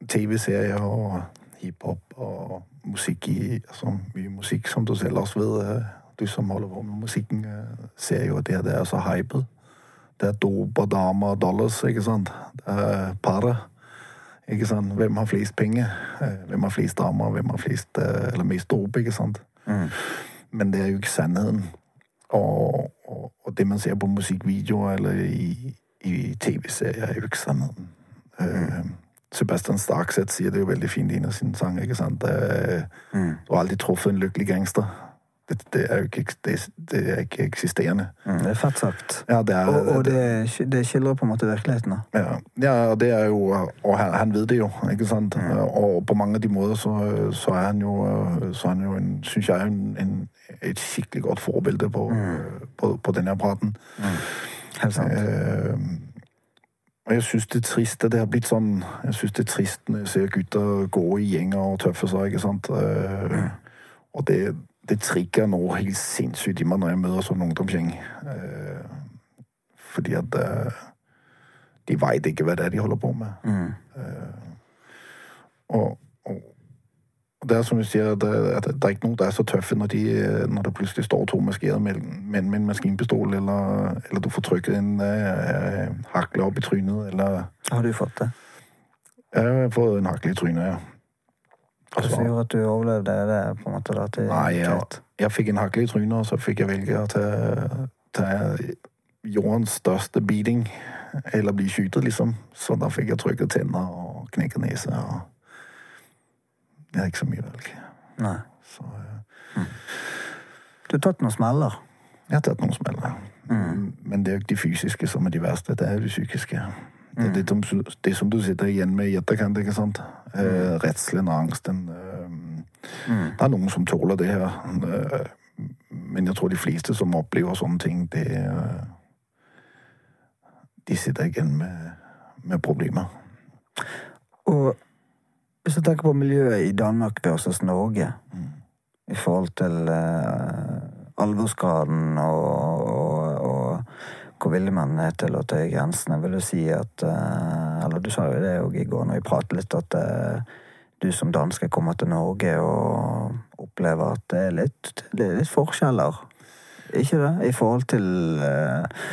TV-serier og hiphop og musikk i altså Mye musikk, som du selv også vet. øh, Du som holder på med musikken, ser jo at det, det er så hypet. Det er dop og damer og dollars, ikke sant. Det er paret. Ikke sant? Hvem har flest penger? Eh, Hvem har flest damer? Hvem har flest, eh, eller mest dop? ikke sant? Men det er jo ikke sannheten. Og, og, og det man ser på musikkvideoer eller i, i TV-serier, er jo ikke sannheten. Eh, Sebastian Starkseth sier det jo veldig fint i en av sine sanger. ikke sant? Eh, Du har aldri truffet en lykkelig gangster. Det, det er jo ikke, det, det er ikke eksisterende. Mm, det er fett sagt. Ja, det er, Og, og det, det skildrer på en måte virkeligheten. da. Ja, ja, det er jo Og han, han vet det jo, ikke sant? Og på mange av de måter så, så er han jo Så er han jo en, synes jeg, en, en, et skikkelig godt forbilde på, på, på denne praten. Helt sant. Eh, og jeg syns det er trist at det har blitt sånn Jeg syns det er trist når jeg ser gutter gå i gjenger og tøffe seg, ikke sant. Eh, Og det, det trigger noe helt sinnssykt i meg når jeg møter sånn ungdomsgjeng. Eh, fordi at eh, de veit ikke hva det er de holder på med. Eh, og, og, det er som du sier, at, det- at det er ikke noen der er så tøffe når, de, når det plutselig står to maskiner menn menn med en maskinpistol, eller, eller du får trykket en eh, hakle opp i trynet, eller Har du fått det? Jeg har fått en hakle i trynet, ja. Hva som gjorde at du overlevde det? på en måte da, til Nei, jeg, jeg fikk en hakkelig i trynet, og så fikk jeg velge til, ta jordens største beating, eller bli skytet, liksom. Så da fikk jeg trykket tenner og knekket nese, og det er ikke så mye velg. Nei. Så eh, Du har tatt noen smeller. jeg har tatt noen smeller. Men det er jo ikke de fysiske som er de verste, det er jo de psykiske. Det er det, som- det som du sitter igjen med i etterkant, ikke sant? Eh, redselen og angsten. Eh, Det er noen som tåler det her. Men jeg tror de fleste som opplever sånne ting, det eh, De sitter igjen med, med problemer. Og hvis du tenker på miljøet i Danmark versus Norge, i forhold til eh, alvorsgraden og hvor ville man er til å tøye grensene, vil du si at eh, Eller du sa jo det òg i går når vi pratet litt, at eh, du som danske kommer til Norge og opplever at det er litt, det er litt forskjeller. Ikke det? I forhold til eh,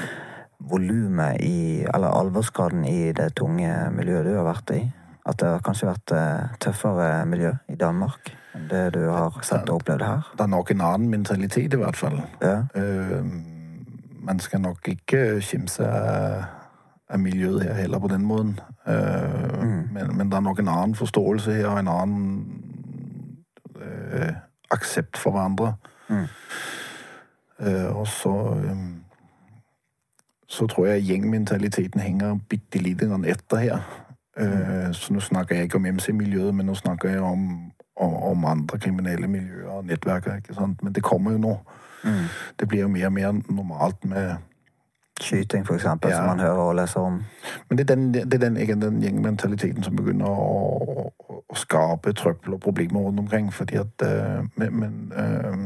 volumet i Eller alvorsgraden i det tunge miljøet du har vært i. At det har kanskje vært eh, tøffere miljø i Danmark enn det du har sett og opplevd her. Det er nok en annen mentalitet, i hvert fall. Ja. Eh, man skal nok ikke kimse av, av miljøet her heller på den måten. Eh, men, men det er nok en annen forståelse her, og en annen eh, aksept for hverandre. Eh, og så eh, så tror jeg gjengmentaliteten henger bitte lite grann etter her. Eh, så nå snakker jeg ikke om MC-miljøet, men nå snakker jeg om, om, om andre kriminelle miljøer og nettverk. ikke sant? Men det kommer jo nå. Det blir jo mer og mer normalt med Skyting, eksempel, Ja. som man hører og leser om. Men det er den, det er den, den gjengmentaliteten som begynner å, å, å skape trøbbel og problemer rundt omkring. fordi at eh, men, men, eh,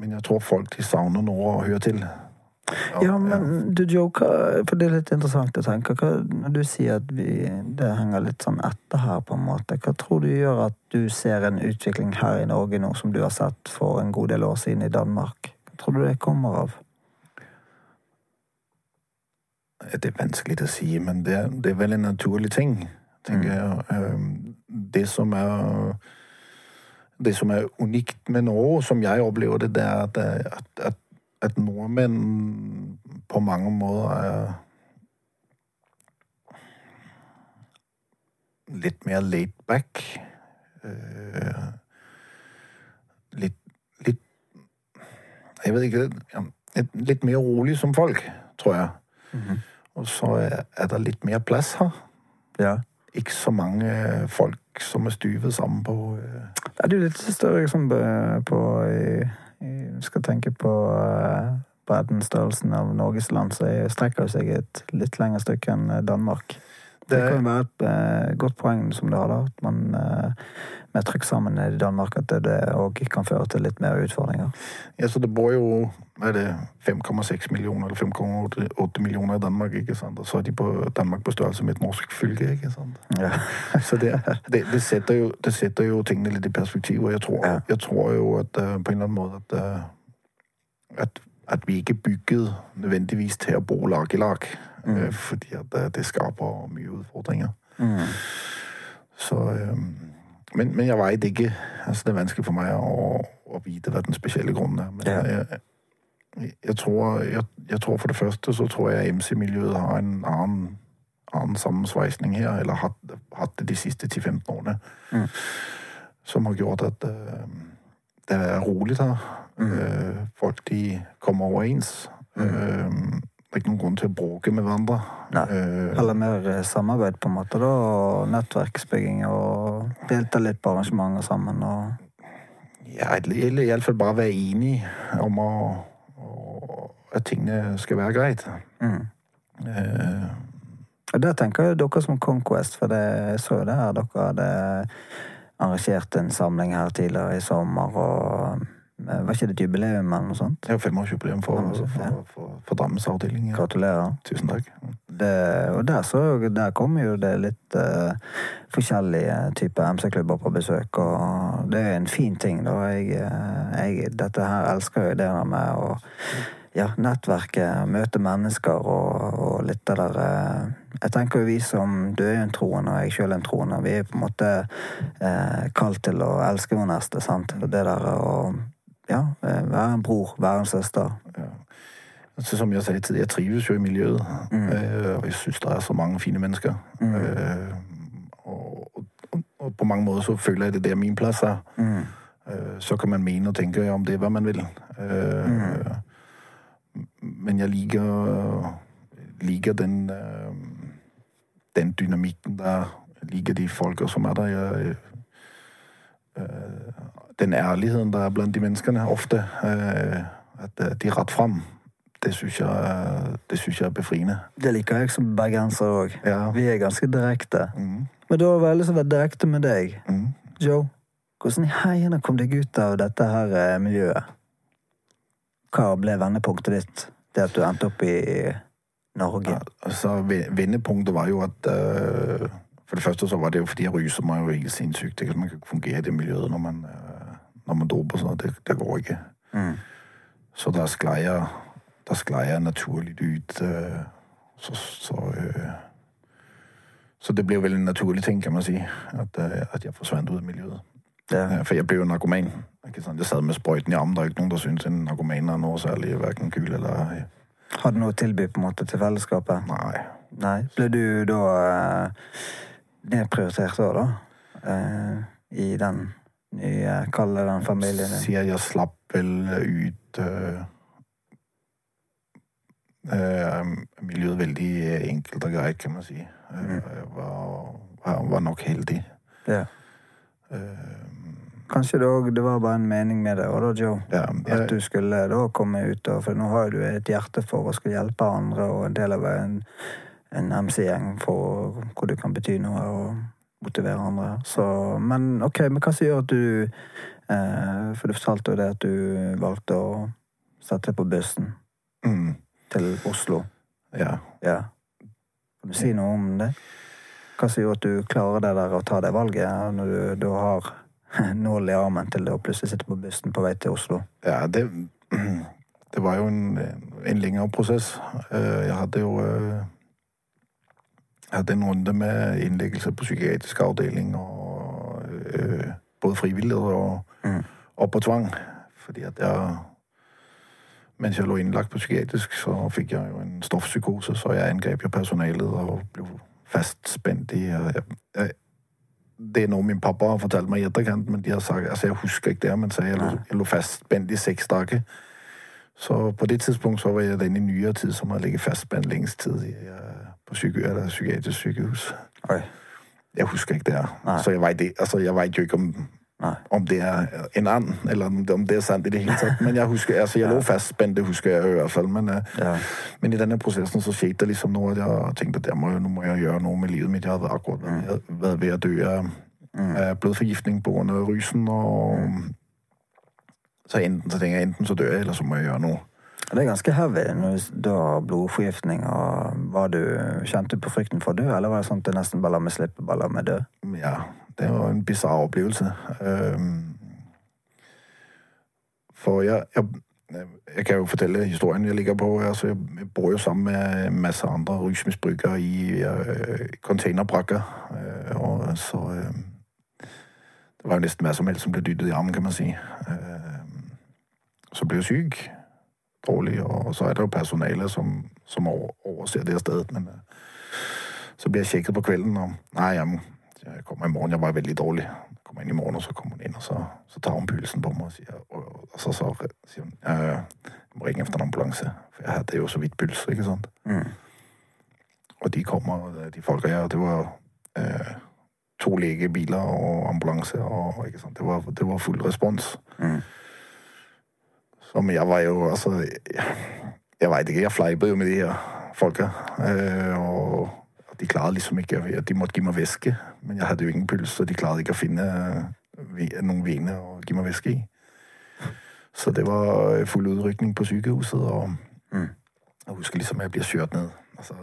men jeg tror folk de savner noe å høre til. Ja, Ja, men du joker, for det er litt interessant å tenke. Hva, når du sier at vi, det henger litt sånn etter her, på en måte, hva tror du gjør at du ser en utvikling her i Norge nå som du har sett for en god del år siden i Danmark? Tror du det kommer av? Det er vanskelig å si, men det, det er vel en naturlig ting, tenker jeg. Um, Det som er det som er unikt med Norge, som jeg opplever det, det er at, at, at, at nordmenn på mange måter er litt mer laid back. Eh, litt, litt Jeg vet ikke litt mer rolig som folk, tror jeg. Og så er, det litt mer plass her. Ja. Ikke så mange folk som er stuvet sammen på eh, Det er jo litt større liksom, på i, Skal tenke på eh, bredden, av Norges land, så strekker det seg et litt lengre stykke enn eh, Danmark. Det, Det- kan være et eh, godt poeng som du har, da. At man eh, med trykk sammen i Danmark, at det òg kan føre til litt mer utfordringer. Ja, så det bor jo er det, 5,6 millioner eller 5,8 millioner i Danmark, ikke sant? Og så er de på Danmark på størrelse med et norsk fylke, ikke sant? Ja. (laughs) Så det, det, det, setter jo, det setter jo tingene litt i perspektiv, og jeg tror, Ja. jeg tror jo at uh, på en eller annen måte at, uh, at, at vi ikke er bygget nødvendigvis til å bo lag i lag, mm. fordi at det skaper mye utfordringer. Mm. Så, um, men, men jeg veit ikke. Altså, det er vanskelig for meg å, å vite hva den spesielle grunnen er. Men Ja. jeg, jeg, tror, jeg, jeg tror for det første så tror jeg MC-miljøet har en annen, annen sammensveisning her, eller hatt, hatt det de siste 10-15 årene, Mm. som har gjort at uh, det er rolig her. Mm. Uh, folk de kommer overens. Uh, det er ikke noen grunn til å bråke med hverandre. Nei. Uh, Eller mer eh, samarbeid, på en måte, da. Og nettverksbygging og delta litt på arrangementer sammen og Ja, eller iallfall bare være enig om å, at tingene skal være greit. mm. Eh, Og der tenker jeg dere som Conquest, for det, jeg så jo det her dere hadde arrangert en samling her tidligere i sommer, og eh, var ikke det et jubileum eller noe sånt? er jo for, for, Ja. for, for, for Drammens avdeling. Ja. Gratulerer. Tusen takk. Det, og der, så, der kommer jo det litt uh, forskjellige typer MC-klubber på besøk, og det er en fin ting, da. Jeg, eh, jeg, dette her elsker jo det der med å ja, nettverke, møte mennesker og, og litt det der eh, Jeg tenker jo vi som Du er en troende, og jeg sjøl en troende. Vi er på en måte eh, kalt til å elske vår neste, sant. Og det der å ja, eh, være en bror, være en søster. Så som jeg sa tidligere, jeg trives jo i miljøet, Mm. og jeg syns det er så mange fine mennesker. Mm. og, og, og på mange måter så føler jeg det der min plass er. Mm. så kan man mene og tenke om det hva man vil. Eh, Men jeg liker, liker den, den dynamikken der. Liker de folka som er der. Jeg, den ærligheten der er blant de menneskene ofte. eh, at eh, de er rett fram. Det syns jeg, synes jeg er befriende. Det liker jeg som bergenser òg. Ja. Vi er ganske direkte. Mm, Men da var jeg lyst til å være direkte med deg. mm. Joe, hvordan i heiene kom deg ut av dette her miljøet? Hva ble vendepunktet ditt? Det at du endte opp i Norge? Ja, altså, vendepunktet var jo at uh, For det første så var det jo fordi jeg ruser meg jo helt sinnssykt. Det- Man kan ikke fungere i det miljøet når man, eh, når man doper sånn. Det, det går ikke. Mm. Så da sklei jeg, jeg naturlig ut. eh, så, så, eh, så det blir veldig en naturlig ting, kan man si, at, eh, at jeg forsvant ut av miljøet. Ja. For jeg ble jo narkoman. Ikke sant? Jeg sad med sprøyten i armen. Det er ikke noen som syns en narkoman er noe særlig hverken kul eller Har du noe å tilby på en måte til fellesskapet? Nei. Nei. Ble du da nedprioritert da, da? I den nye, Kalle den familien din? Sier jeg slapp vel ut øh, øh, Miljøet veldig enkelt og greit, kan man si. Øh, Jeg var, var, nok heldig. Ja. Kanskje det, også, det var bare en mening med det, òg, Joe? ja, At du skulle da komme ut, og, for nå har du et hjerte for å skulle hjelpe andre, og en del av en, en MC-gjeng hvor du kan bety noe og motivere andre. Så, men ok, men hva som gjør at du eh, For du fortalte jo det at du valgte å sette deg på bussen mm, til Oslo. ja. Ja. Kan du si noe om det? Hva som gjør at du klarer det der å ta det valget, når du du har (laughs) nål i armen til det å plutselig sitte på bussen på vei til Oslo? ja det, (clears throat) det var jo en, en lengre prosess. Øh, Jeg hadde jo øh, jeg hadde en runde med innleggelse på psykiatrisk avdeling, og øh, både frivillig og, Mm. og på tvang. Fordi at jeg Mens jeg lå innlagt på psykiatrisk, så fikk jeg jo en stoffpsykose, så jeg angrep jo personalet og ble fastspent i jeg, jeg, Det er noe min pappa har fortalt meg i etterkant, men de har sagt, altså jeg husker ikke det, men så jeg, jeg lå fastspent i seks dager. Så på det tidspunkt så var jeg den i nyere tid, som har ligget fastspændt længst tid øh, på psyki eller psykiatrisk sykehus. Oi. Jeg husker ikke det her. Nej. Så jeg vet, altså, jeg jo ikke, om, om det er en and, eller om det, er sant i det hele tatt. Men jeg husker, altså, jeg lå fastspent, det husker jeg i hvert fall. Men, øh, Ja. men i denne prosessen så skjedde det liksom noe, at jeg tenkte, at må, nå må jeg gjøre noe med livet mitt. Jeg hadde akkurat vært, ved at dø av af blodforgiftning på rusen. og... og så enten så tenker jeg, enten så dør jeg, eller så må jeg gjøre noe. Det er ganske heavy når du har blodforgiftning. og var du, Kjente du på frykten for å dø, eller var det sånn at det nesten bare la meg slippe, bare la meg dø? Ja, det var en bisarr opplevelse. Øhm, for jeg, jeg, jeg kan jo fortelle historien jeg ligger på. Altså, jeg bor jo sammen med masse andre rusmisbrukere i øh, containerbrakker. Øh, og så øh, Det var jo nesten hva som helst som ble dyttet i armen, kan man si. Øh, så blir jeg syk. Dårlig. Og så er det jo personale som, som overser det stedet. Men øh, så blir jeg sjekket på kvelden, og nei, jeg, jeg kommer i morgen. Jeg var veldig dårlig. Jeg kommer inn i morgen, og så kommer hun inn, og så, så tar hun pulsen på meg og sier, og, og så, så sier hun ja, jeg må ringe efter en ambulanse. For jeg hadde jo så vidt puls, ikke sant? Mm. Og de kommer, de folka her, det var eh, to legebiler og ambulanse, og ikke sant? Det, var, det var full respons. Mm. Som jeg var jo, altså, jeg, jeg veit ikke, jeg fleipet jo med de her folka, eh, og de klarede liksom ikke, de måtte gi meg væske, men jeg hadde jo ingen puls, så de klarede ikke å finne ve- noen vene å gi meg væske i. Så det var full utrykning på sykehuset, og Mm. jeg husker liksom, jeg blir kjørt ned. Altså,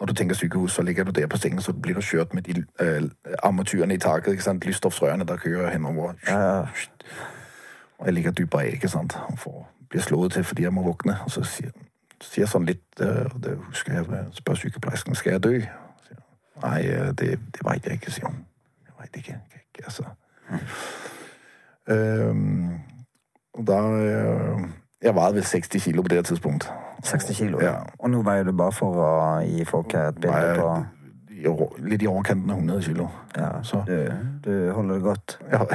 når du tænker sykehus, så ligger du der på sengen, så blir du kjørt med de eh, armatyrerne i taket, ikke sant? Lysstoffrørene der kører henover. Ja, ja. Og jeg ligger dypere i, ikke sant? Han blir slået til, fordi jeg må våkne. Og så sier, sier jeg litt øh, og det husker jeg, Spør spørger skal jeg dø? Sier, Nej, øh, det, det veit jeg ikke, sier hun. Jeg veit ikke, ikke, altså. Øhm, og da øh, jeg var vel 60 kilo på det tidspunktet. tidspunkt. 60 kilo. Ja. Og nå veier du bare for å gi folk et bilde på lidt i overkanten av 100 kilo. Ja, Så. du, du holder det godt. Jeg,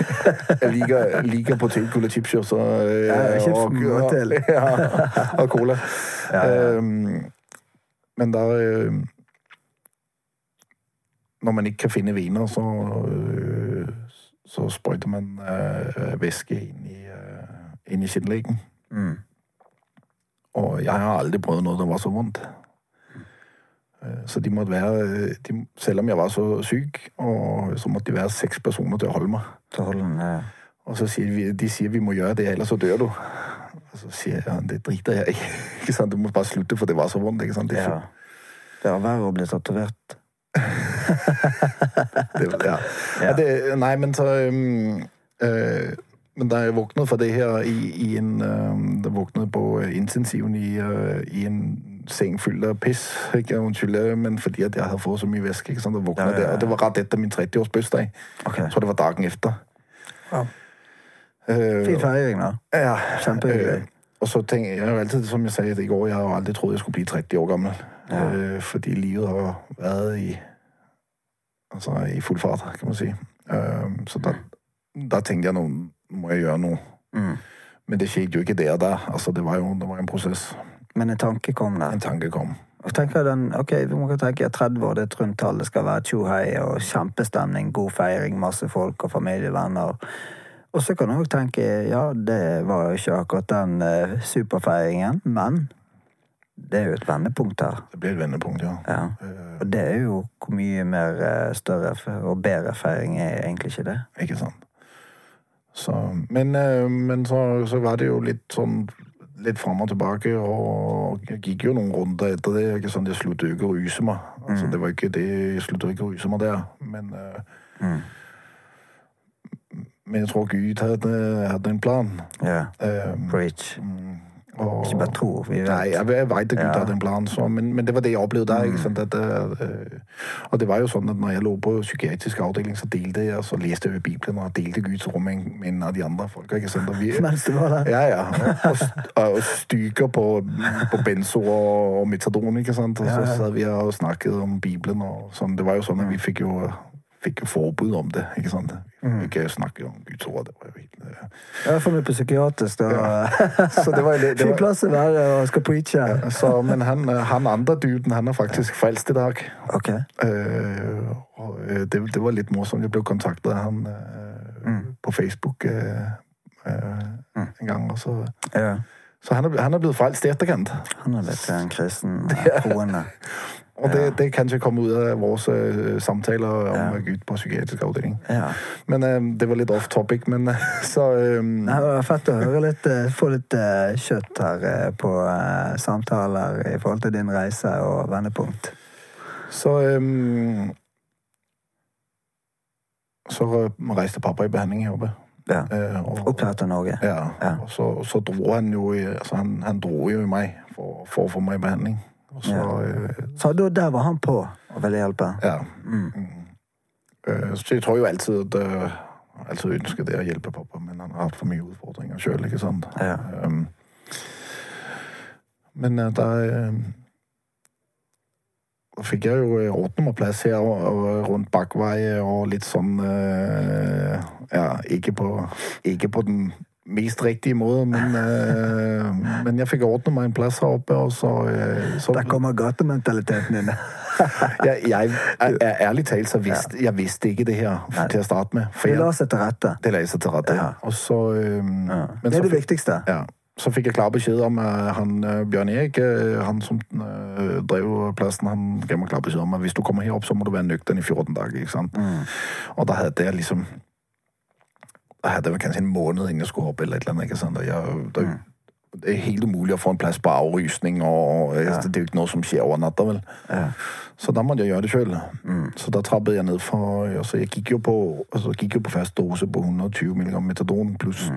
(laughs) jeg liker, liker potetgull og chips, jo. Øh, Ja, og, og, (laughs) ja, og cola. Ja, ja. Øhm, men der... Øh, når man ikke kan finne viner, så, øh, så sprøyter man øh, væske inn i, øh, i skinnleggen. Mm. Og jeg har aldri prøvet noe som var så vondt. Øh, Så de måtte være, de, selv om jeg var så syk, og så måtte de være seks personer til å holde meg. Så holder den ja. Og så sier de, de sier vi må gjøre det, ellers så dør du. Og så sier jeg, det driter jeg (laughs) sant? Du må bare slutte, for det var så vondt. Det, ja. Det er verre å bli tatovert. (laughs) det, ja. Ja. Det, nei, men så... um, uh, men da jeg våknet fra det her i, i en... Øh, der våknet på øh, intensiven i, uh, i en seng fyldt av piss. ikke? Undskyld, øh, men fordi at jeg hadde fått så mye væske, ikke sant? og Ja, ja, ja. der, og det var rett etter min 30-års bøsdag. Så det var dagen etter. Ja. Uh, Fin feiring, da. Ja. Kjempehyggelig. Uh, og så tenker jeg, jeg har jo altid, som jeg sa i går, jeg har jo trodd jeg skulle bli 30 år gammel. Ja. Uh, fordi livet har været i, altså i fuld fart, kan man si. Uh, så da, da, tenkte jeg, nå må jeg gjøre noe. Mm. Men det skjedde jo ikke der og der. Altså, det var jo det var en proces. Men en tanke kom der. En tanke kom. Og tenker den, ok, Vi må tenke at 30 år det er et rundt tall. Det skal være tjohei og kjempestemning, god feiring, masse folk og familievenner. Og så kan du òg tenke ja, det var jo ikke akkurat den eh, superfeiringen, men det er jo et vendepunkt her. Det blir et vendepunkt, ja. Ja. Øh, Og det er jo hvor mye mer eh, større og bedre feiring er egentlig ikke det. ikke sant? Så, men øh, men så, så var det jo litt sådan lidt frem og tilbake, og jeg gikk jo noen runder etter det. Ikke sådan, jeg sluttet ikke å ruse meg. Altså, det var ikke det, jeg sluttet ikke å ruse meg der. Men, uh, Mm. men jeg tror Gud hadde, hadde en plan. Ja. Øh, Preach. Og, Ikke bare tro, vi vet. Nej, jeg, jeg ved at Gud Ja. havde en plan, så, men, men det var det, jeg opplevde der. Ikke? sant? at, uh, og det var jo sånn at når jeg lå på psykiatrisk avdeling, så delte jeg, så leste jeg Bibelen og delte Guds rom med, en av de andre folka. Ikke? Og vi, (laughs) Mens du var der. Ja, ja. Og, og, og stykker på, på benzo og, og metadon, ikke sant? Og så sad vi og snakket om Bibelen, og sånn. Det var jo sånn at vi fikk jo, fik jo forbud om det, ikke sant? Mm. Ikke snakke om Guds ord, det var jo helt... Ja, I hvert fall med på psykiatrisk. Da. (laughs) Så det var, det Fin var, plass å være og skal preache. så, men han, han andre duden, han er faktisk frelst i dag. Ok. Uh, og øh, det, det var litt morsomt. Jeg ble kontaktet av han øh, på Facebook uh, mm. en gang. Og så, Ja. så han, er, han er blitt frelst i etterkant. Han er blitt en kristen (laughs) eh, troende. Og det, det ikke komme ut av våre uh, samtaler om Ja. Gud på psykiatrisk avdeling. Ja. Men uh, det var litt off topic, men øh, (laughs) så um... Nei, Det var fett å høre litt, få litt kjøtt her på samtaler i forhold til din reise og vendepunkt. Så um... Så øh, reiste pappa i behandling i oppe. Ja. Øh, og- Opp til Norge. Ja, Ja. og så, så dro han jo i, altså han, han dro jo i meg for, for å få meg i behandling. Så, Ja. øh, Så da, der var han på og ville hjelpe? ja. Mm. Øh, så jeg tror jo alltid at alltid ønsket det å hjelpe pappa, men han har hatt for mye utfordringer sjøl, ikke sant. Ja. Um, men da da fikk jeg jo øh, ordnet plass her og, og rundt bakvei og litt sånn Ja, ikke på, ikke på den mest riktige måte, men, uh, (laughs) men jeg fikk ordnet meg en plass her oppe, og så, Uh, så Der kommer gatementaliteten inn. (laughs) jeg, jeg, jeg, Ærlig talt så visste jeg visste ikke det her Nei. til å starte med. For Det la seg til rette. det la seg til rette. Ja. Og så, øh, men Det er det viktigste. ja. Så fikk jeg klar beskjed om at han Bjørn Erik, han som drev plassen, han ga meg klar beskjed om at hvis du kommer her opp, så må du være nøktern i 14 dager. ikke sant? Og da hadde jeg liksom Da var kanskje en måned innen jeg skulle opp, eller et eller annet. ikke sant? Jeg, det, det er helt umulig å få en plass på avrysning, og ja. det er jo ikke noe som skjer over natta, vel. Ja. Så da måtte jeg gjøre det sjøl. Så da trappet jeg ned for altså Jeg gikk jo på, altså, gikk jo på fast dose på 120 mg metadon pluss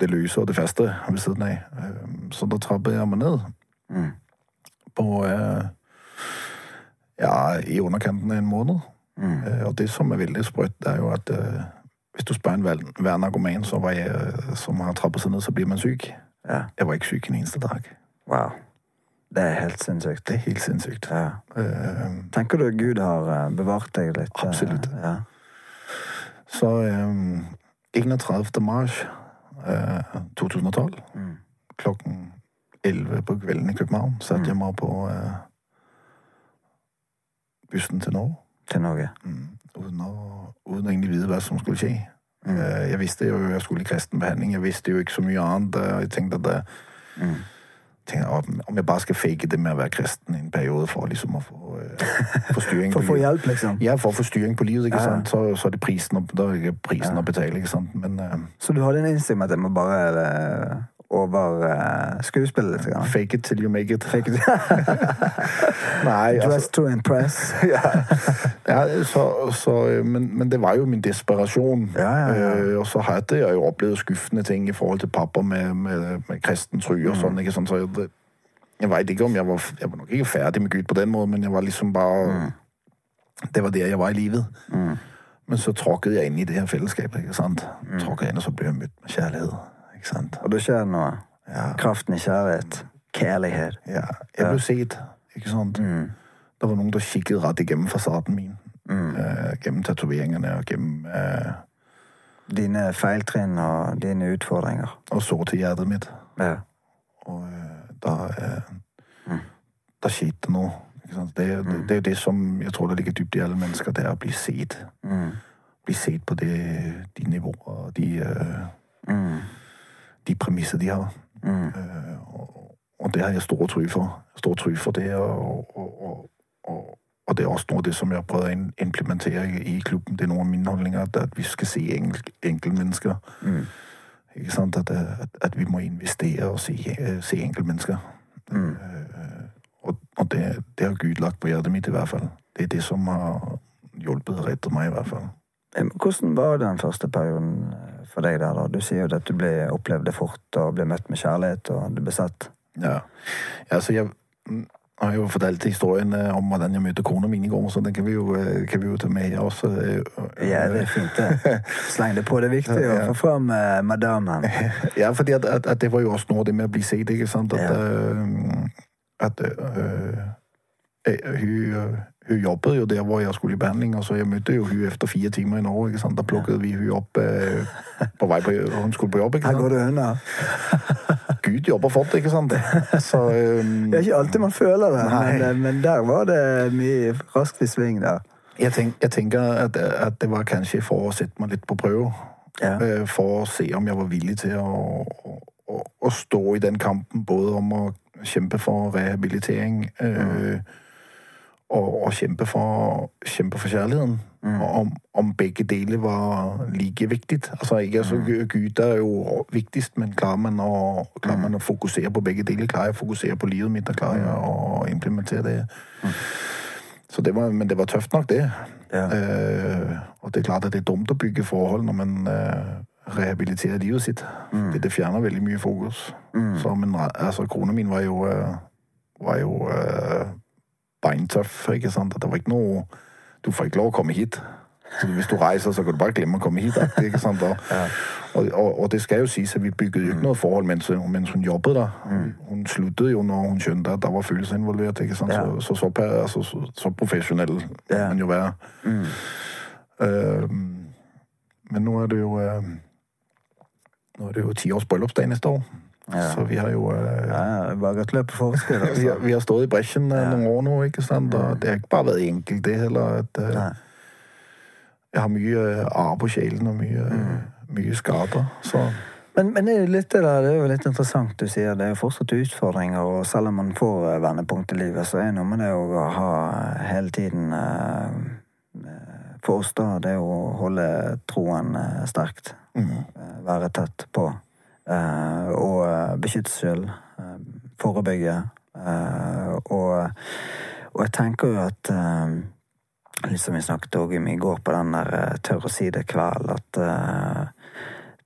det løse og det faste ved siden av. Så da trappet jeg meg ned på uh, Ja, i underkanten av en måned. Eh, Og det som er veldig sprøtt, er jo at eh, hvis du spør en hver narkoman jeg, eh, som har trappet seg ned, så blir man syk. Ja. Jeg var ikke syk en eneste dag. Wow. Det er helt sinnssykt. Det er helt sinnssykt. Ja. Uh, Tenker du Gud har eh, bevart deg litt? Absolutt. Absolutt. Ja. Så um, 31. mars uh, 2012, klokken 11 på kvelden i København, satte jeg meg på eh, bussen til Norge. Til Norge? Uten å, uten å egentlig vite hva som skulle skje. Mm. jeg visste jo jeg skulle i kristen behandling. Jeg visste jo ikke så mye annet. og Jeg tenkte at det, tenkte, om jeg bare skal fake det med å være kristen i en periode for liksom å få, eh, få styring (laughs) For å få hjelp, liksom? Ja, for å få styring på livet, ikke Ja. sant? Så, så er det prisen, å, da er prisen å betale, ikke sant? Men uh, Så du hadde en innstilling med at jeg må bare over uh, skuespillet litt? Grann. fake it till you make it. Fake it. (laughs) Nei, (laughs) Dress altså, to impress. (laughs) ja, så, så, men, men det var jo min desperasjon. Ja, ja, ja. Eh, og så hadde jeg jo opplevd skuffende ting i forhold til pappa med, med, med kristen tro og sånn. ikke sant? Så jeg, jeg veit ikke om jeg var Jeg var nok ikke ferdig med Gud på den måten, men jeg var liksom bare Det var der jeg var i livet. Men så tråkket jeg inn i det her fellesskapet. ikke sant? Tråkket inn, og så ble jeg møtt med kjærlighet. Ikke sant? Og da skjer det noe. Ja. Kraften i kjærlighet. Kjærlighet. Ja, jeg ble sett, ikke sant? Det var noen som kikket rett igjennom fasaden min. Eh, gjennom tatoveringene og gjennom uh, Dine feiltrinn og dine utfordringer. Og så til hjertet mitt. Ja. Og uh, da mm. Da skjedde det noe. Ikke sant? Det, er- det jo det som jeg tror det ligger dypt i alle mennesker, det er å bli sett. Bli sett på det, de nivåer, de, eh, de premisser de har. Eh, og, og det har jeg stor tro for. Stor tro for det, og, og, og, og, det er også noe av det som jeg har prøvd å implementere i, klubben. Det er noen av mine holdninger, at, at vi skal se enkel, enkeltmennesker. Ikke sant? At, at, at vi må investere og se, eh, se enkeltmennesker. Eh, og og det, det har Gud lagt på hjertet mitt, i hvert fall. Det er det som har hjulpet og reddet meg, i hvert fall. Hvordan var den første perioden eh, for deg der? da? Du sier jo at du ble, opplevde fort og ble møtt med kjærlighet, og du ble sett. Ja, ja så jeg mm, har jo fortalt historien eh, om hvordan jeg møtte kona mi i går, så den kan vi jo, eh, kan vi jo ta med her også. eh, Ja, det er fint, det. (laughs) Sleng det på. Det er viktig å få fram eh, madammen. (laughs) Ja, for at, at, at det var jo også noe det med å bli sett, ikke sant? At, Ja. eh, at eh, hun, eh, hun jobbet jo der hvor jeg skulle i behandling, og så jeg møtte jo hun efter fire timer i Norge. ikke sant? Da plukket vi hun opp eh, på vei på og hun skulle på jobb. ikke Her går det unna. Gud jobber fort, ikke sant? Så um, Det er ikke alltid man føler det, men, eh, men der var det mye raskt i sving der. jeg, tenk, jeg tenker at, at det var kanskje for å sette meg litt på prøve. Ja. Eh, For å se om jeg var villig til å, å, å stå i den kampen, både om å kjempe for rehabilitering eh, og, og kjempe, for, kjempe for kjærligheten. Og om, om begge deler var like viktig. Altså, ikke, altså, Gud er jo viktigst, men klarer man, å, klarer man å fokusere på begge deler? Klarer jeg å fokusere på livet mitt, og klarer jeg å implementere det? Så det var, men det var tøft nok, det. Ja. Eh, og det er klart at det er dumt å bygge forhold når man eh, rehabiliterer livet sitt. Det, det fjerner veldig mye fokus. Så, men altså, kona min var jo, eh, var jo eh, beintøff, ikke sant? At det var ikke noe Du får ikke lov å komme hit. Så hvis du reiser, så kan du bare glemme å komme hit. Ikke sant? Og, og, og, og det skal jo sies at vi bygget jo ikke noe forhold mens, hun- mens hun jobbet der. Hun, hun sluttet jo når hun skjønte at der var følelser involvert. ikke sant? Så, så, så, så, så profesjonell må man jo være. Eh, men nå er det jo eh, Nå er det jo ti års bryllupsdag neste år. Ja. Så vi har jo eh, Ja, bare gratulerer på forskudd. vi, har, vi har stått i bresjen eh, noen år nå, ikke sant? Og det har ikke bare vært enkelt, det heller. At, eh, Nei. jeg har mye arr på sjelen og mye, mye skader. Så Men, men det er litt det er jo litt interessant du sier. Det er jo fortsatt utfordringer, og selv om man får eh, vendepunkt i livet, så er det noe med det å ha eh, hele tiden eh, eh, For oss, da, det er å holde troen eh, sterkt. mm, eh, Være tett på. Eh, Og eh, beskytte seg selv. eh, Forebygge. eh, Og, og jeg tenker jo at Litt som vi snakket om i går på den der tørre tørr å si det-kveld, at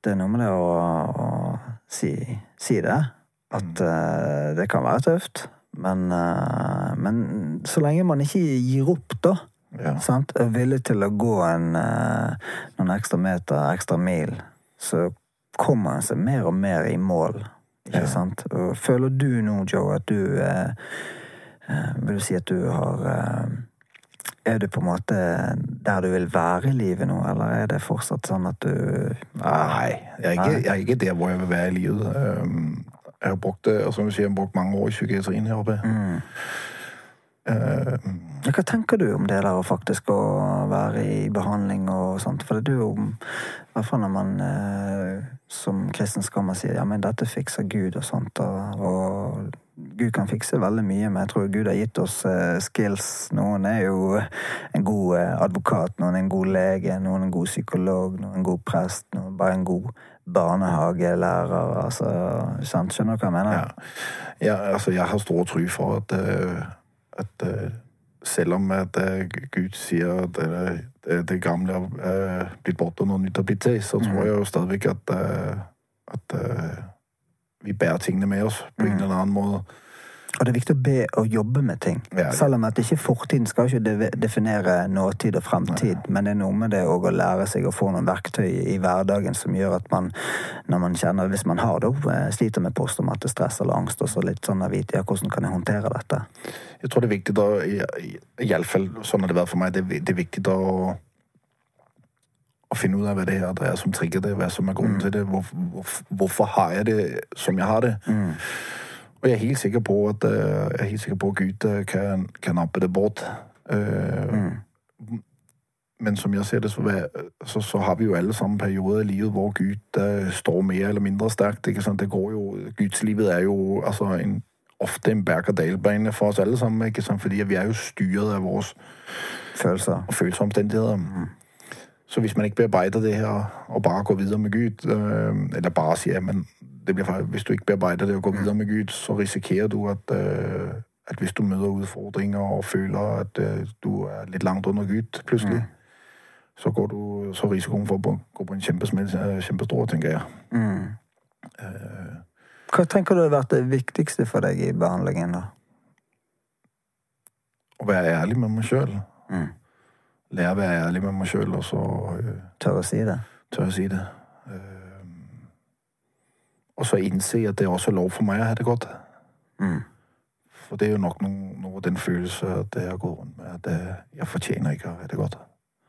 det er noe med det å, å si, si det. At eh, det kan være tøft. Men, men så lenge man ikke gir opp, da. ja. Sant? Er villig til å gå en, noen ekstra meter, ekstra mil, så kommer en seg mer og mer i mål. Ikke Ja. sant? Og føler du nå, Joe, at du eh, eh, Vil du si at du har eh, Er du på en måte der du vil være i livet nå, eller er det fortsatt sånn at du Nei, jeg er, ikke, jeg er ikke der hvor jeg vil være i livet. Um, Jeg har brukt, som du sier, jeg har brukt mange år i psykiatrien her oppe. Mm. Hva tenker du om det der å faktisk å være i behandling og sånt? For det er jo i hvert fall når man eh, som kristen skal man si ja, men dette fikser Gud og sånt. Og, og Gud kan fikse veldig mye, men jeg tror Gud har gitt oss eh, skills. Noen er jo en god eh, advokat, noen er en god lege, noen er en god psykolog, noen er en god prest, noen bare en god barnehagelærer. Altså, sant? Skjønner du hva jeg mener? ja. ja, altså, jeg har stor tro for at, eh, at selv om at eh, Gud sier at eh, det, det gamle er blitt borte og noe nytt har blitt til, så tror jeg jo stadigvæk at, at vi bærer tingene med oss på en eller annen måte. Og det er viktig å be og jobbe med ting. Ja, ja. Selv om at ikke fortiden skal ikke definere nåtid og fremtid, men det er noe med det å lære seg å få noen verktøy i hverdagen som gjør at man, når man kjenner Hvis man har da, eh, sliter med posttraumatisk stress eller angst, og så litt sånn å vite ja, hvordan kan jeg håndtere dette. Jeg tror det er viktig da, i, i fall sånn har det vært for meg, det, det er viktig å, å finne ut av hva det er det er som trigger det, hva som er grunnen til det, hvor, hvor, hvorfor har jeg det som jeg har det. Og jeg er helt sikker på at, eh, jeg er helt sikker på at Gud eh, kan, kan nappe det bort. Mm. Men som jeg ser det, så, så, så har vi jo alle sammen perioder i livet hvor Gud står mer eller mindre sterkt. Ikke sant? Det går jo, Gudslivet er jo altså, en, ofte en berg-og-dal-bane for oss alle sammen, ikke sant? fordi vi er jo styret av våre Følelser. og følsomme omstendigheter. Så hvis man ikke bearbeider det her, og bare går videre med Gud, øh, eller bare sier, men blir hvis du ikke bearbeider det og går videre med Gud, så risikerer du at, øh, at hvis du møter utfordringer og føler at øh, du er litt langt under Gud plutselig, så går du, så risikoen for å gå på en kjempesmell øh, kjempestor, tenker jeg. Mm. Uh, Hva tenker du har vært det viktigste for deg i behandlingen, da? Å være ærlig med meg sjøl. Mm. Lære å være ærlig med meg sjøl, og så uh, Tør å si det? tør å si det. Øh, og så innse at det er også lov for meg å ha det godt. Mm. For det er jo nok noe, noe av den følelsen at jeg gått rundt med, at eh, jeg fortjener ikke å ha det godt.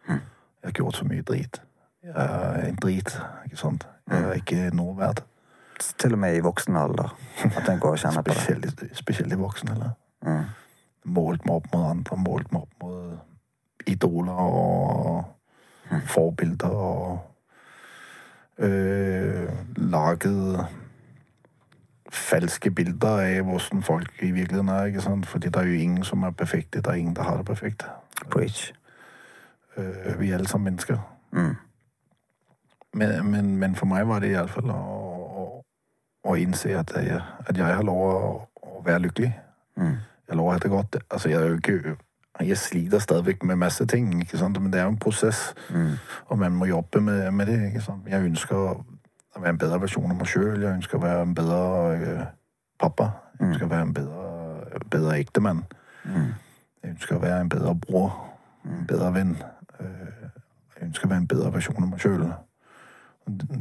Jeg har gjort så mye drit. Jeg er en drit, ikke sant? Jeg er ikke noe verdt. Til og med i voksen alder. At en går og kjenner på det. Spesielt, i- spesielt i voksen, alder. Mm. Målt meg opp mot andre, målt meg opp mot idoler og forbilder og øh, laget falske bilder av hvordan folk i virkeligheten er, ikke sant? Fordi det er jo ingen som er perfekte, det er ingen, der har det perfekte. Preach. Øh, vi er alle sammen mennesker. Mm. Men, men, men for meg var det i alle fall å, å, å innse at jeg, at jeg har lov å, å være lykkelig. Mm. Jeg lover at det godt. Altså, jeg er jo ikke jeg sliter stadig med masse ting, men det er jo en prosess, Mm. og man må jobbe med, med det. Jeg ønsker å være en bedre versjon av meg sjøl. Jeg ønsker å være en bedre øh, pappa. Jeg ønsker å være en bedre, bedre ektemann. Mm. Jeg ønsker å være en bedre bror. En bedre venn. Øh, Jeg ønsker å være en bedre versjon av meg sjøl.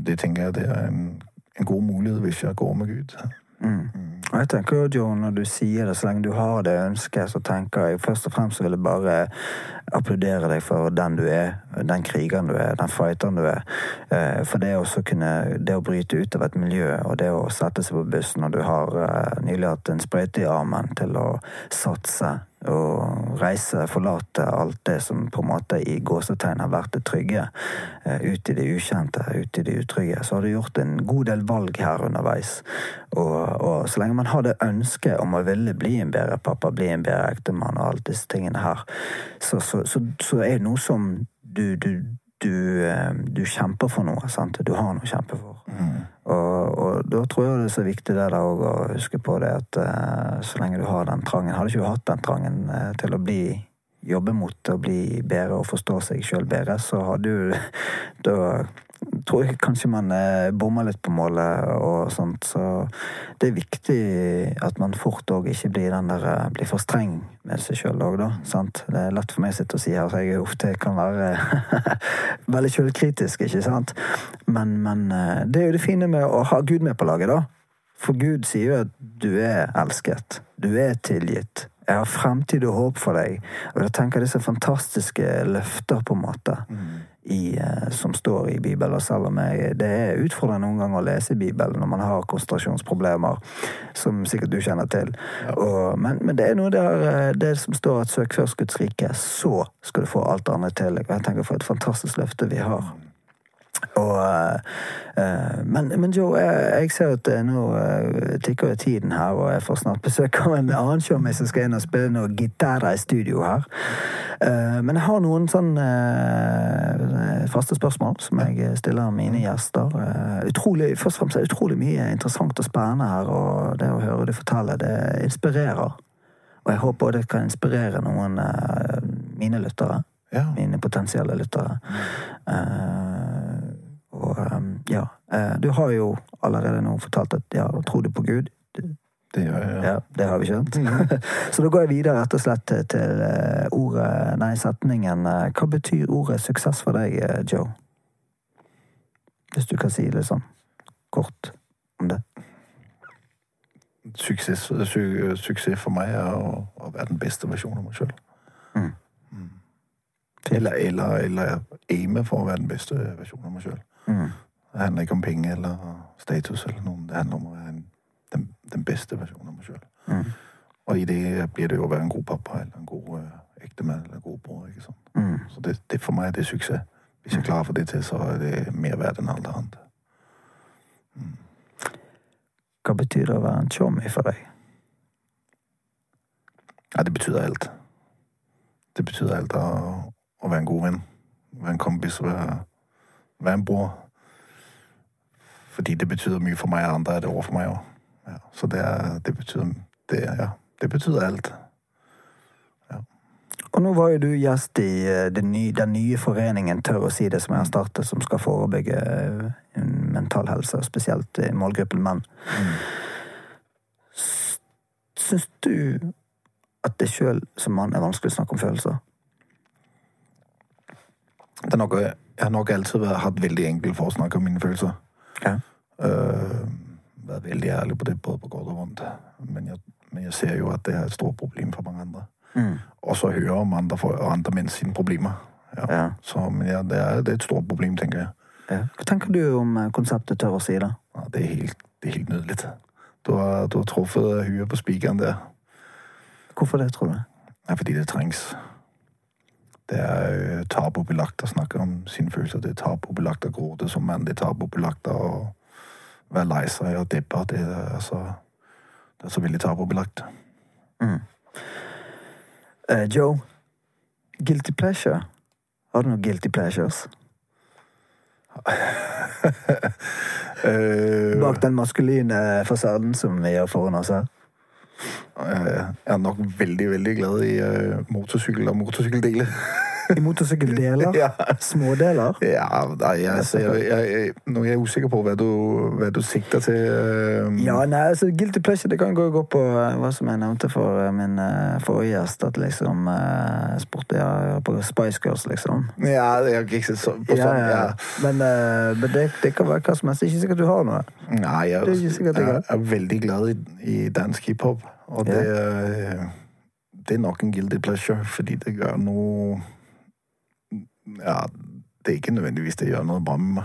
Det tenker jeg det er en, en god mulighet hvis jeg går med Gud. Mm. Og jeg tenker jo, John, når du sier det, så lenge du har det ønsket, så tenker jeg først og fremst så vil jeg bare applaudere deg for den du er, den krigeren du er, den fighteren du er. Eh, For det å kunne, det å bryte ut av et miljø, og det å sette seg på bussen når du har eh, nylig hatt en sprøyte i armen til å satse og reise, forlate alt det som på en måte i gåsetegn har vært det trygge, eh, ut i det ukjente, ut i det utrygge, så har du gjort en god del valg her underveis. Og, og så lenge man har det ønsket om å ville bli en bedre pappa, bli en bedre ektemann og alle disse tingene her, så, så, så, så er det noe som du, du, du, eh, du kjemper for noe, sant? Du har noe å kjempe for. Og, og da tror jeg det er så viktig det der å huske på det at uh, så lenge du har den trangen Hadde ikke du hatt den trangen uh, til å bli jobbe mot å bli bedre og forstå seg sjøl bedre, så hadde du (laughs) Da tror jeg kanskje man eh, bommer litt på målet og sånt. Så det er viktig at man fort òg ikke blir der eh, blir for streng med seg sjøl òg, da. Sant? Det er lett for meg å sitte og si her, så jeg ofte kan være (laughs) veldig sjølkritisk, ikke sant? Men, men eh, det er jo det fine med å ha Gud med på laget, da. For Gud sier jo at du er elsket. Du er tilgitt. Jeg har fremtid og håp for deg. Og jeg tenker disse fantastiske løfter, på en måte, i, eh, som står i Bibelen. Selv om jeg, det er utfordrende noen ganger å lese Bibelen når man har konsentrasjonsproblemer, som sikkert du kjenner til. Og, men, men det er noe der eh, det som står at søk først Guds rike, så skal du få alt det andre til. Jeg tenker for et fantastisk løfte vi har. Og, eh, eh, men, men Joe, jeg, jeg ser at eh, nå tikker jo tiden her, og jeg får snart besøk av en annen showmate som skal inn og spille noe gitarer i studio her. Men jeg har noen sånn faste spørsmål som jeg stiller mine gjester. Utrolig, først og fremst er det utrolig mye interessant og spennende her, og det å høre du fortelle, det inspirerer. Og jeg håper det kan inspirere noen mine lyttere Ja. mine potensielle lyttere. Uh, og um, ja, Uh, du har jo allerede nå fortalt at ja, tror du på Gud? Det gjør jeg. Ja, ja. det har vi skjønt. (laughs) Så da går jeg videre rett og slett til, eh, ordet, nei, setningen Hva betyr ordet suksess for deg, Joe? Hvis du kan si litt sånn kort om det. Suksess, su, suksess for meg er å, å være den beste versjonen av meg sjøl. Mm. Eller, eller, eller aime for å være den beste versjonen av meg sjøl. Mm. Det handler ikke om penger eller status eller noe. Det handler om å være en, den, den beste versjonen av meg sjøl. Mm. Og i det blir det jo å være en god pappa eller en god uh, ektemann eller en god bror. ikke sant? Mm. Så det, det for meg er det suksess. Hvis jeg klarer å få det til, så er det mer verdt enn alt annet. Hva betyr det å være en tjommi for deg? Ja, det betyr alt. Det betyr alt å, å være en god venn. Være en kompis, være, være en bror. Fordi det betyr mye for meg, og andre er det overfor meg òg. Ja, så det, er, det betyr det, ja, det betyr alt. Og nå var jo du gjest i eh, den nye, den nye foreningen Tør å si det, som jeg har startet, som skal forebygge eh, mental helse, spesielt i målgruppen menn. Mm. Syns du at det sjøl som mann er vanskelig å snakke om følelser? Det noe, jeg har nok alltid hatt veldig enkelt for å snakke om mine følelser. Ja. Uh, vært veldig ærlig på det, både på godt og vondt. Men jeg, Men jeg ser jo at det er et stort problem for mange andre. Mm. Og så høre om andre, andre menn sine problemer. Ja. Ja. Så men ja, det, er, det er et stort problem, tenker jeg. Ja. Hva tenker du om eh, konseptet Tør å si det? Ja, det, er helt, det er helt nydelig. Du har, du har truffet huet på spikeren der. Hvorfor det, tror du? Fordi det trengs. Det er øh, tabubelagt å snakke om sine følelser. Det er tabubelagt å gråte som mann. Det er tabubelagt å være lei seg og deppa. Det er altså Det er så veldig tabubelagt. Eh, Joe, guilty pleasure. Har du noen guilty pleasures? uh, (laughs) Bak den maskuline fasaden som vi har foran oss her. Jeg er nok veldig, veldig glad i øh, motorsykkel og motorsykkeldeler. (laughs) I motorsykkeldeler? (laughs) Ja. Smådeler? Ja, nei, jeg, altså, jeg, jeg, jeg, nå er jeg usikker på hva du, hva du sikter til. Um... Ja, nei, altså Guilty pleasure det kan gå gå på eh, hva som jeg nevnte for eh, min eh, forrige gjest. At liksom uh, ja, ja, på Spice Girls, liksom. Ja, jeg ikke så, på sånn, ja. ja. Men, uh, men det, det kan være hva som helst. Det er ikke sikkert du har noe. Nei, jeg, er ikke sikkert det er jeg er veldig glad i, i dansk hiphop. Og det, er- det er nok en guilty pleasure, fordi det gjør noe Ja, det er ikke nødvendigvis det gjør noe bra med meg.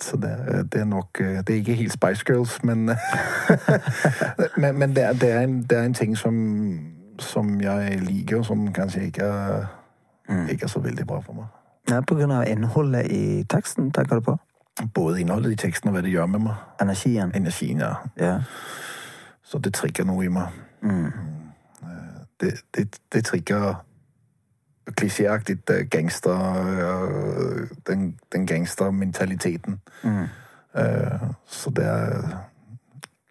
Så det, er- det er nok eh, Det er ikke helt Spice Girls, men (laughs) Men, men det, er, det, er en, det er en ting som, som jeg liker, og som kanskje ikke er, ikke er så veldig bra for meg. Ja, på grunn av innholdet i teksten, tenker du på? Både innholdet i teksten og hva det gjør med meg. Energien. Energien, ja. Ja. Så det trigger noe i meg. Mm. Det, det, det trigger klisjéaktig gangster øh, Den, den gangstermentaliteten. Mm. Eh, Så det er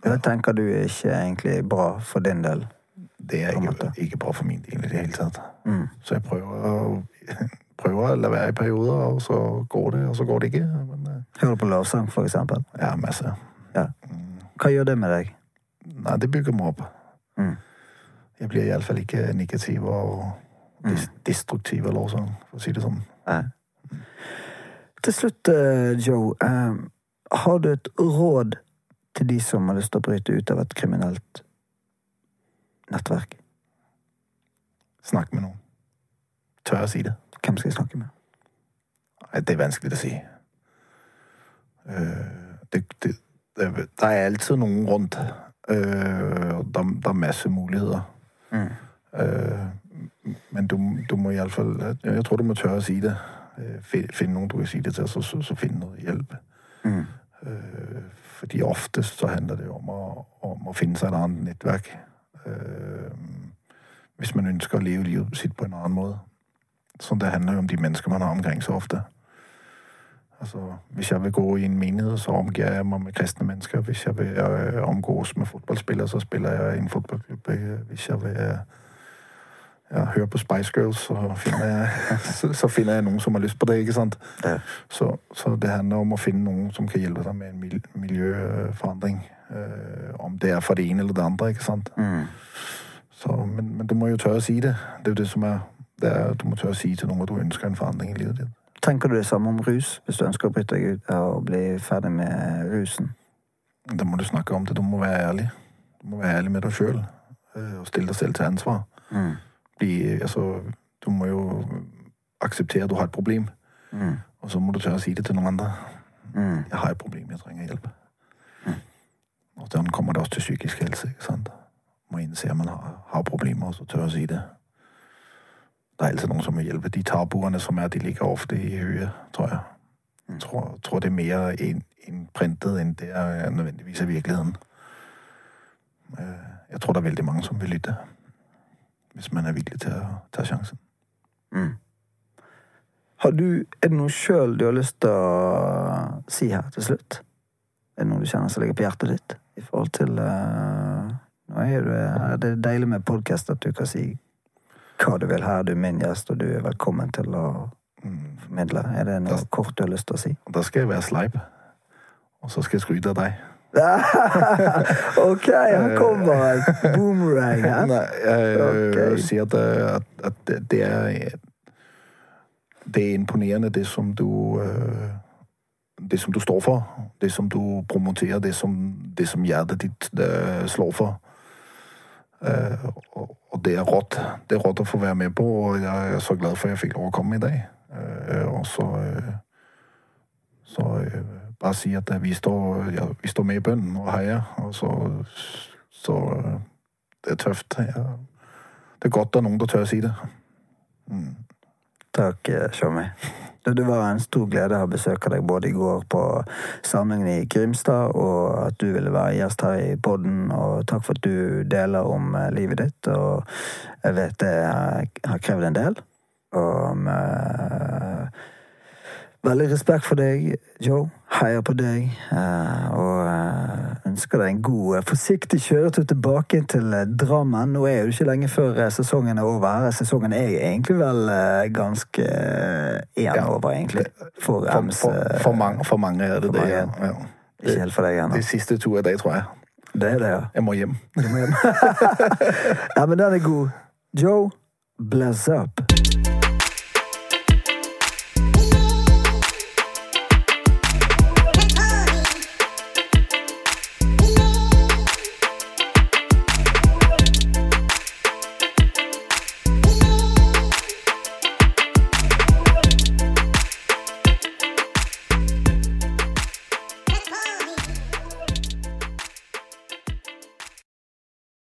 ja. det tenker du er ikke egentlig bra for din del? Det er ikke, ikke bra for min del i det hele tatt. Mm. Så jeg prøver å, (laughs) prøver å la være i perioder, og så går det, og så går det ikke. Men eh, Hører du på lovsang, for eksempel? ja, masse. Ja. Hva gjør det med deg? Nei, det bygger meg opp. Mm. Jeg blir iallfall ikke negativ og destruktiv av lovsang, for å si det sånn. Nei. Til slutt, eh, Joe. eh, har du et råd til de som har lyst til å bryte ut av et kriminelt nettverk? Snakk med noen. Tør jeg si det? Hvem skal jeg snakke med? Det er vanskelig å si. Det, det, det, det, der er alltid noen rundt. Det er masse muligheter. Mm. Øh, men du, du må iallfall Jeg tror du må tørre å si det. Øh, Finne noen du kan si det til, så, så, så finne noe hjelp. Mm. Øh, fordi oftest så handler det jo om å, om å finne seg et annet nettverk. Øh, hvis man ønsker å leve livet sitt på en annen måte. Så det handler jo om de mennesker man har omkring så ofte. Altså, hvis jeg vil gå i en menighet, så omgir jeg meg med kristne mennesker. Hvis jeg vil øh, omgås med fotballspillere, så spiller jeg i en fotballklubb. Øh, Hvis jeg vil øh, ja, hør på Spice Girls, så finner, jeg, (laughs) så, finner jeg noen som har lyst på det. ikke sant? Ja. Så, så det handler om å finne noen som kan hjelpe deg med en miljøforandring. Øh, om det er for det ene eller det andre. ikke sant? Mm. Så, men, men du må jo tørre å si det. Det er jo det som er, det er Du må tørre å si til noen at du ønsker en forandring i livet ditt. Tenker du det samme om rus, hvis du ønsker å bryte deg ut å bli ferdig med rusen? Da må du snakke om det. Du må være ærlig. Du må være ærlig med deg sjøl og stille deg selv til ansvar. Mm. Bli, altså, du må jo akseptere at du har et problem, Mm. og så må du tørre å si det til noen andre. Mm. Jeg har et problem, jeg trenger hjelp. Og sånn kommer det også til psykisk helse. ikke sant? Må innse at man har, har problemer, og så tørre å si det. Det er alltid noen som må hjelpe. De tabuene som er, de ligger ofte i huet, tror jeg. Jeg tror, tror det er mer inn- innprintet enn det er nødvendigvis i virkeligheten. Eh, Jeg tror det er veldig mange som vil lytte, hvis man er villig til å ta sjansen. Mm. Har du, er det noe sjøl du har lyst til å si her til slutt? Er det noe du kjenner som ligger på hjertet ditt? I forhold til uh, Nå er det, er deilig med podkast at du kan si hva du vil her. Du er min gjest, og du er velkommen til å formidle. Er det noe kort du har lyst til å si? Da skal jeg være sleip, og så skal jeg skryte av deg. (laughs) ok, her kommer en boomerang. her. Nei, jeg Ok. vil si at, øh, at, at det- er Det er imponerende, det som du øh, Det som du står for. Det som du promoterer, det som, det som hjertet ditt øh, slår for. Eh, og, og det er rått. Det er rått å få være med på, og jeg er så glad for at jeg fikk lov å komme i dag. Eh, og så eh, Så eh, bare si at vi står, ja, vi står med i bønnen og heier. Og så, så eh, Det er tøft. Ja. Det er godt at noen tør å si det. Takk, eh, Tjommi. Det var en stor glede å ha besøk deg både i går på samlingen i Grimstad, og at du ville være gjest her i podden. Og takk for at du deler om livet ditt. Og jeg vet det har krevd en del. Og med veldig respekt for deg, Joe. Heier på deg. eh, Og eh, ønsker deg en god, eh, forsiktig kjøretur tilbake til Drammen. Nå er det ikke lenge før sesongen er over. Sesongen er egentlig vel ganske én over, egentlig. For For, for, for, mange, for mange er det det. Ja. Ja. Ikke helt for deg ennå. De siste to er de, tror jeg. Det er det, ja. Jeg må hjem. (laughs) ja, men den er god. Joe, bless up.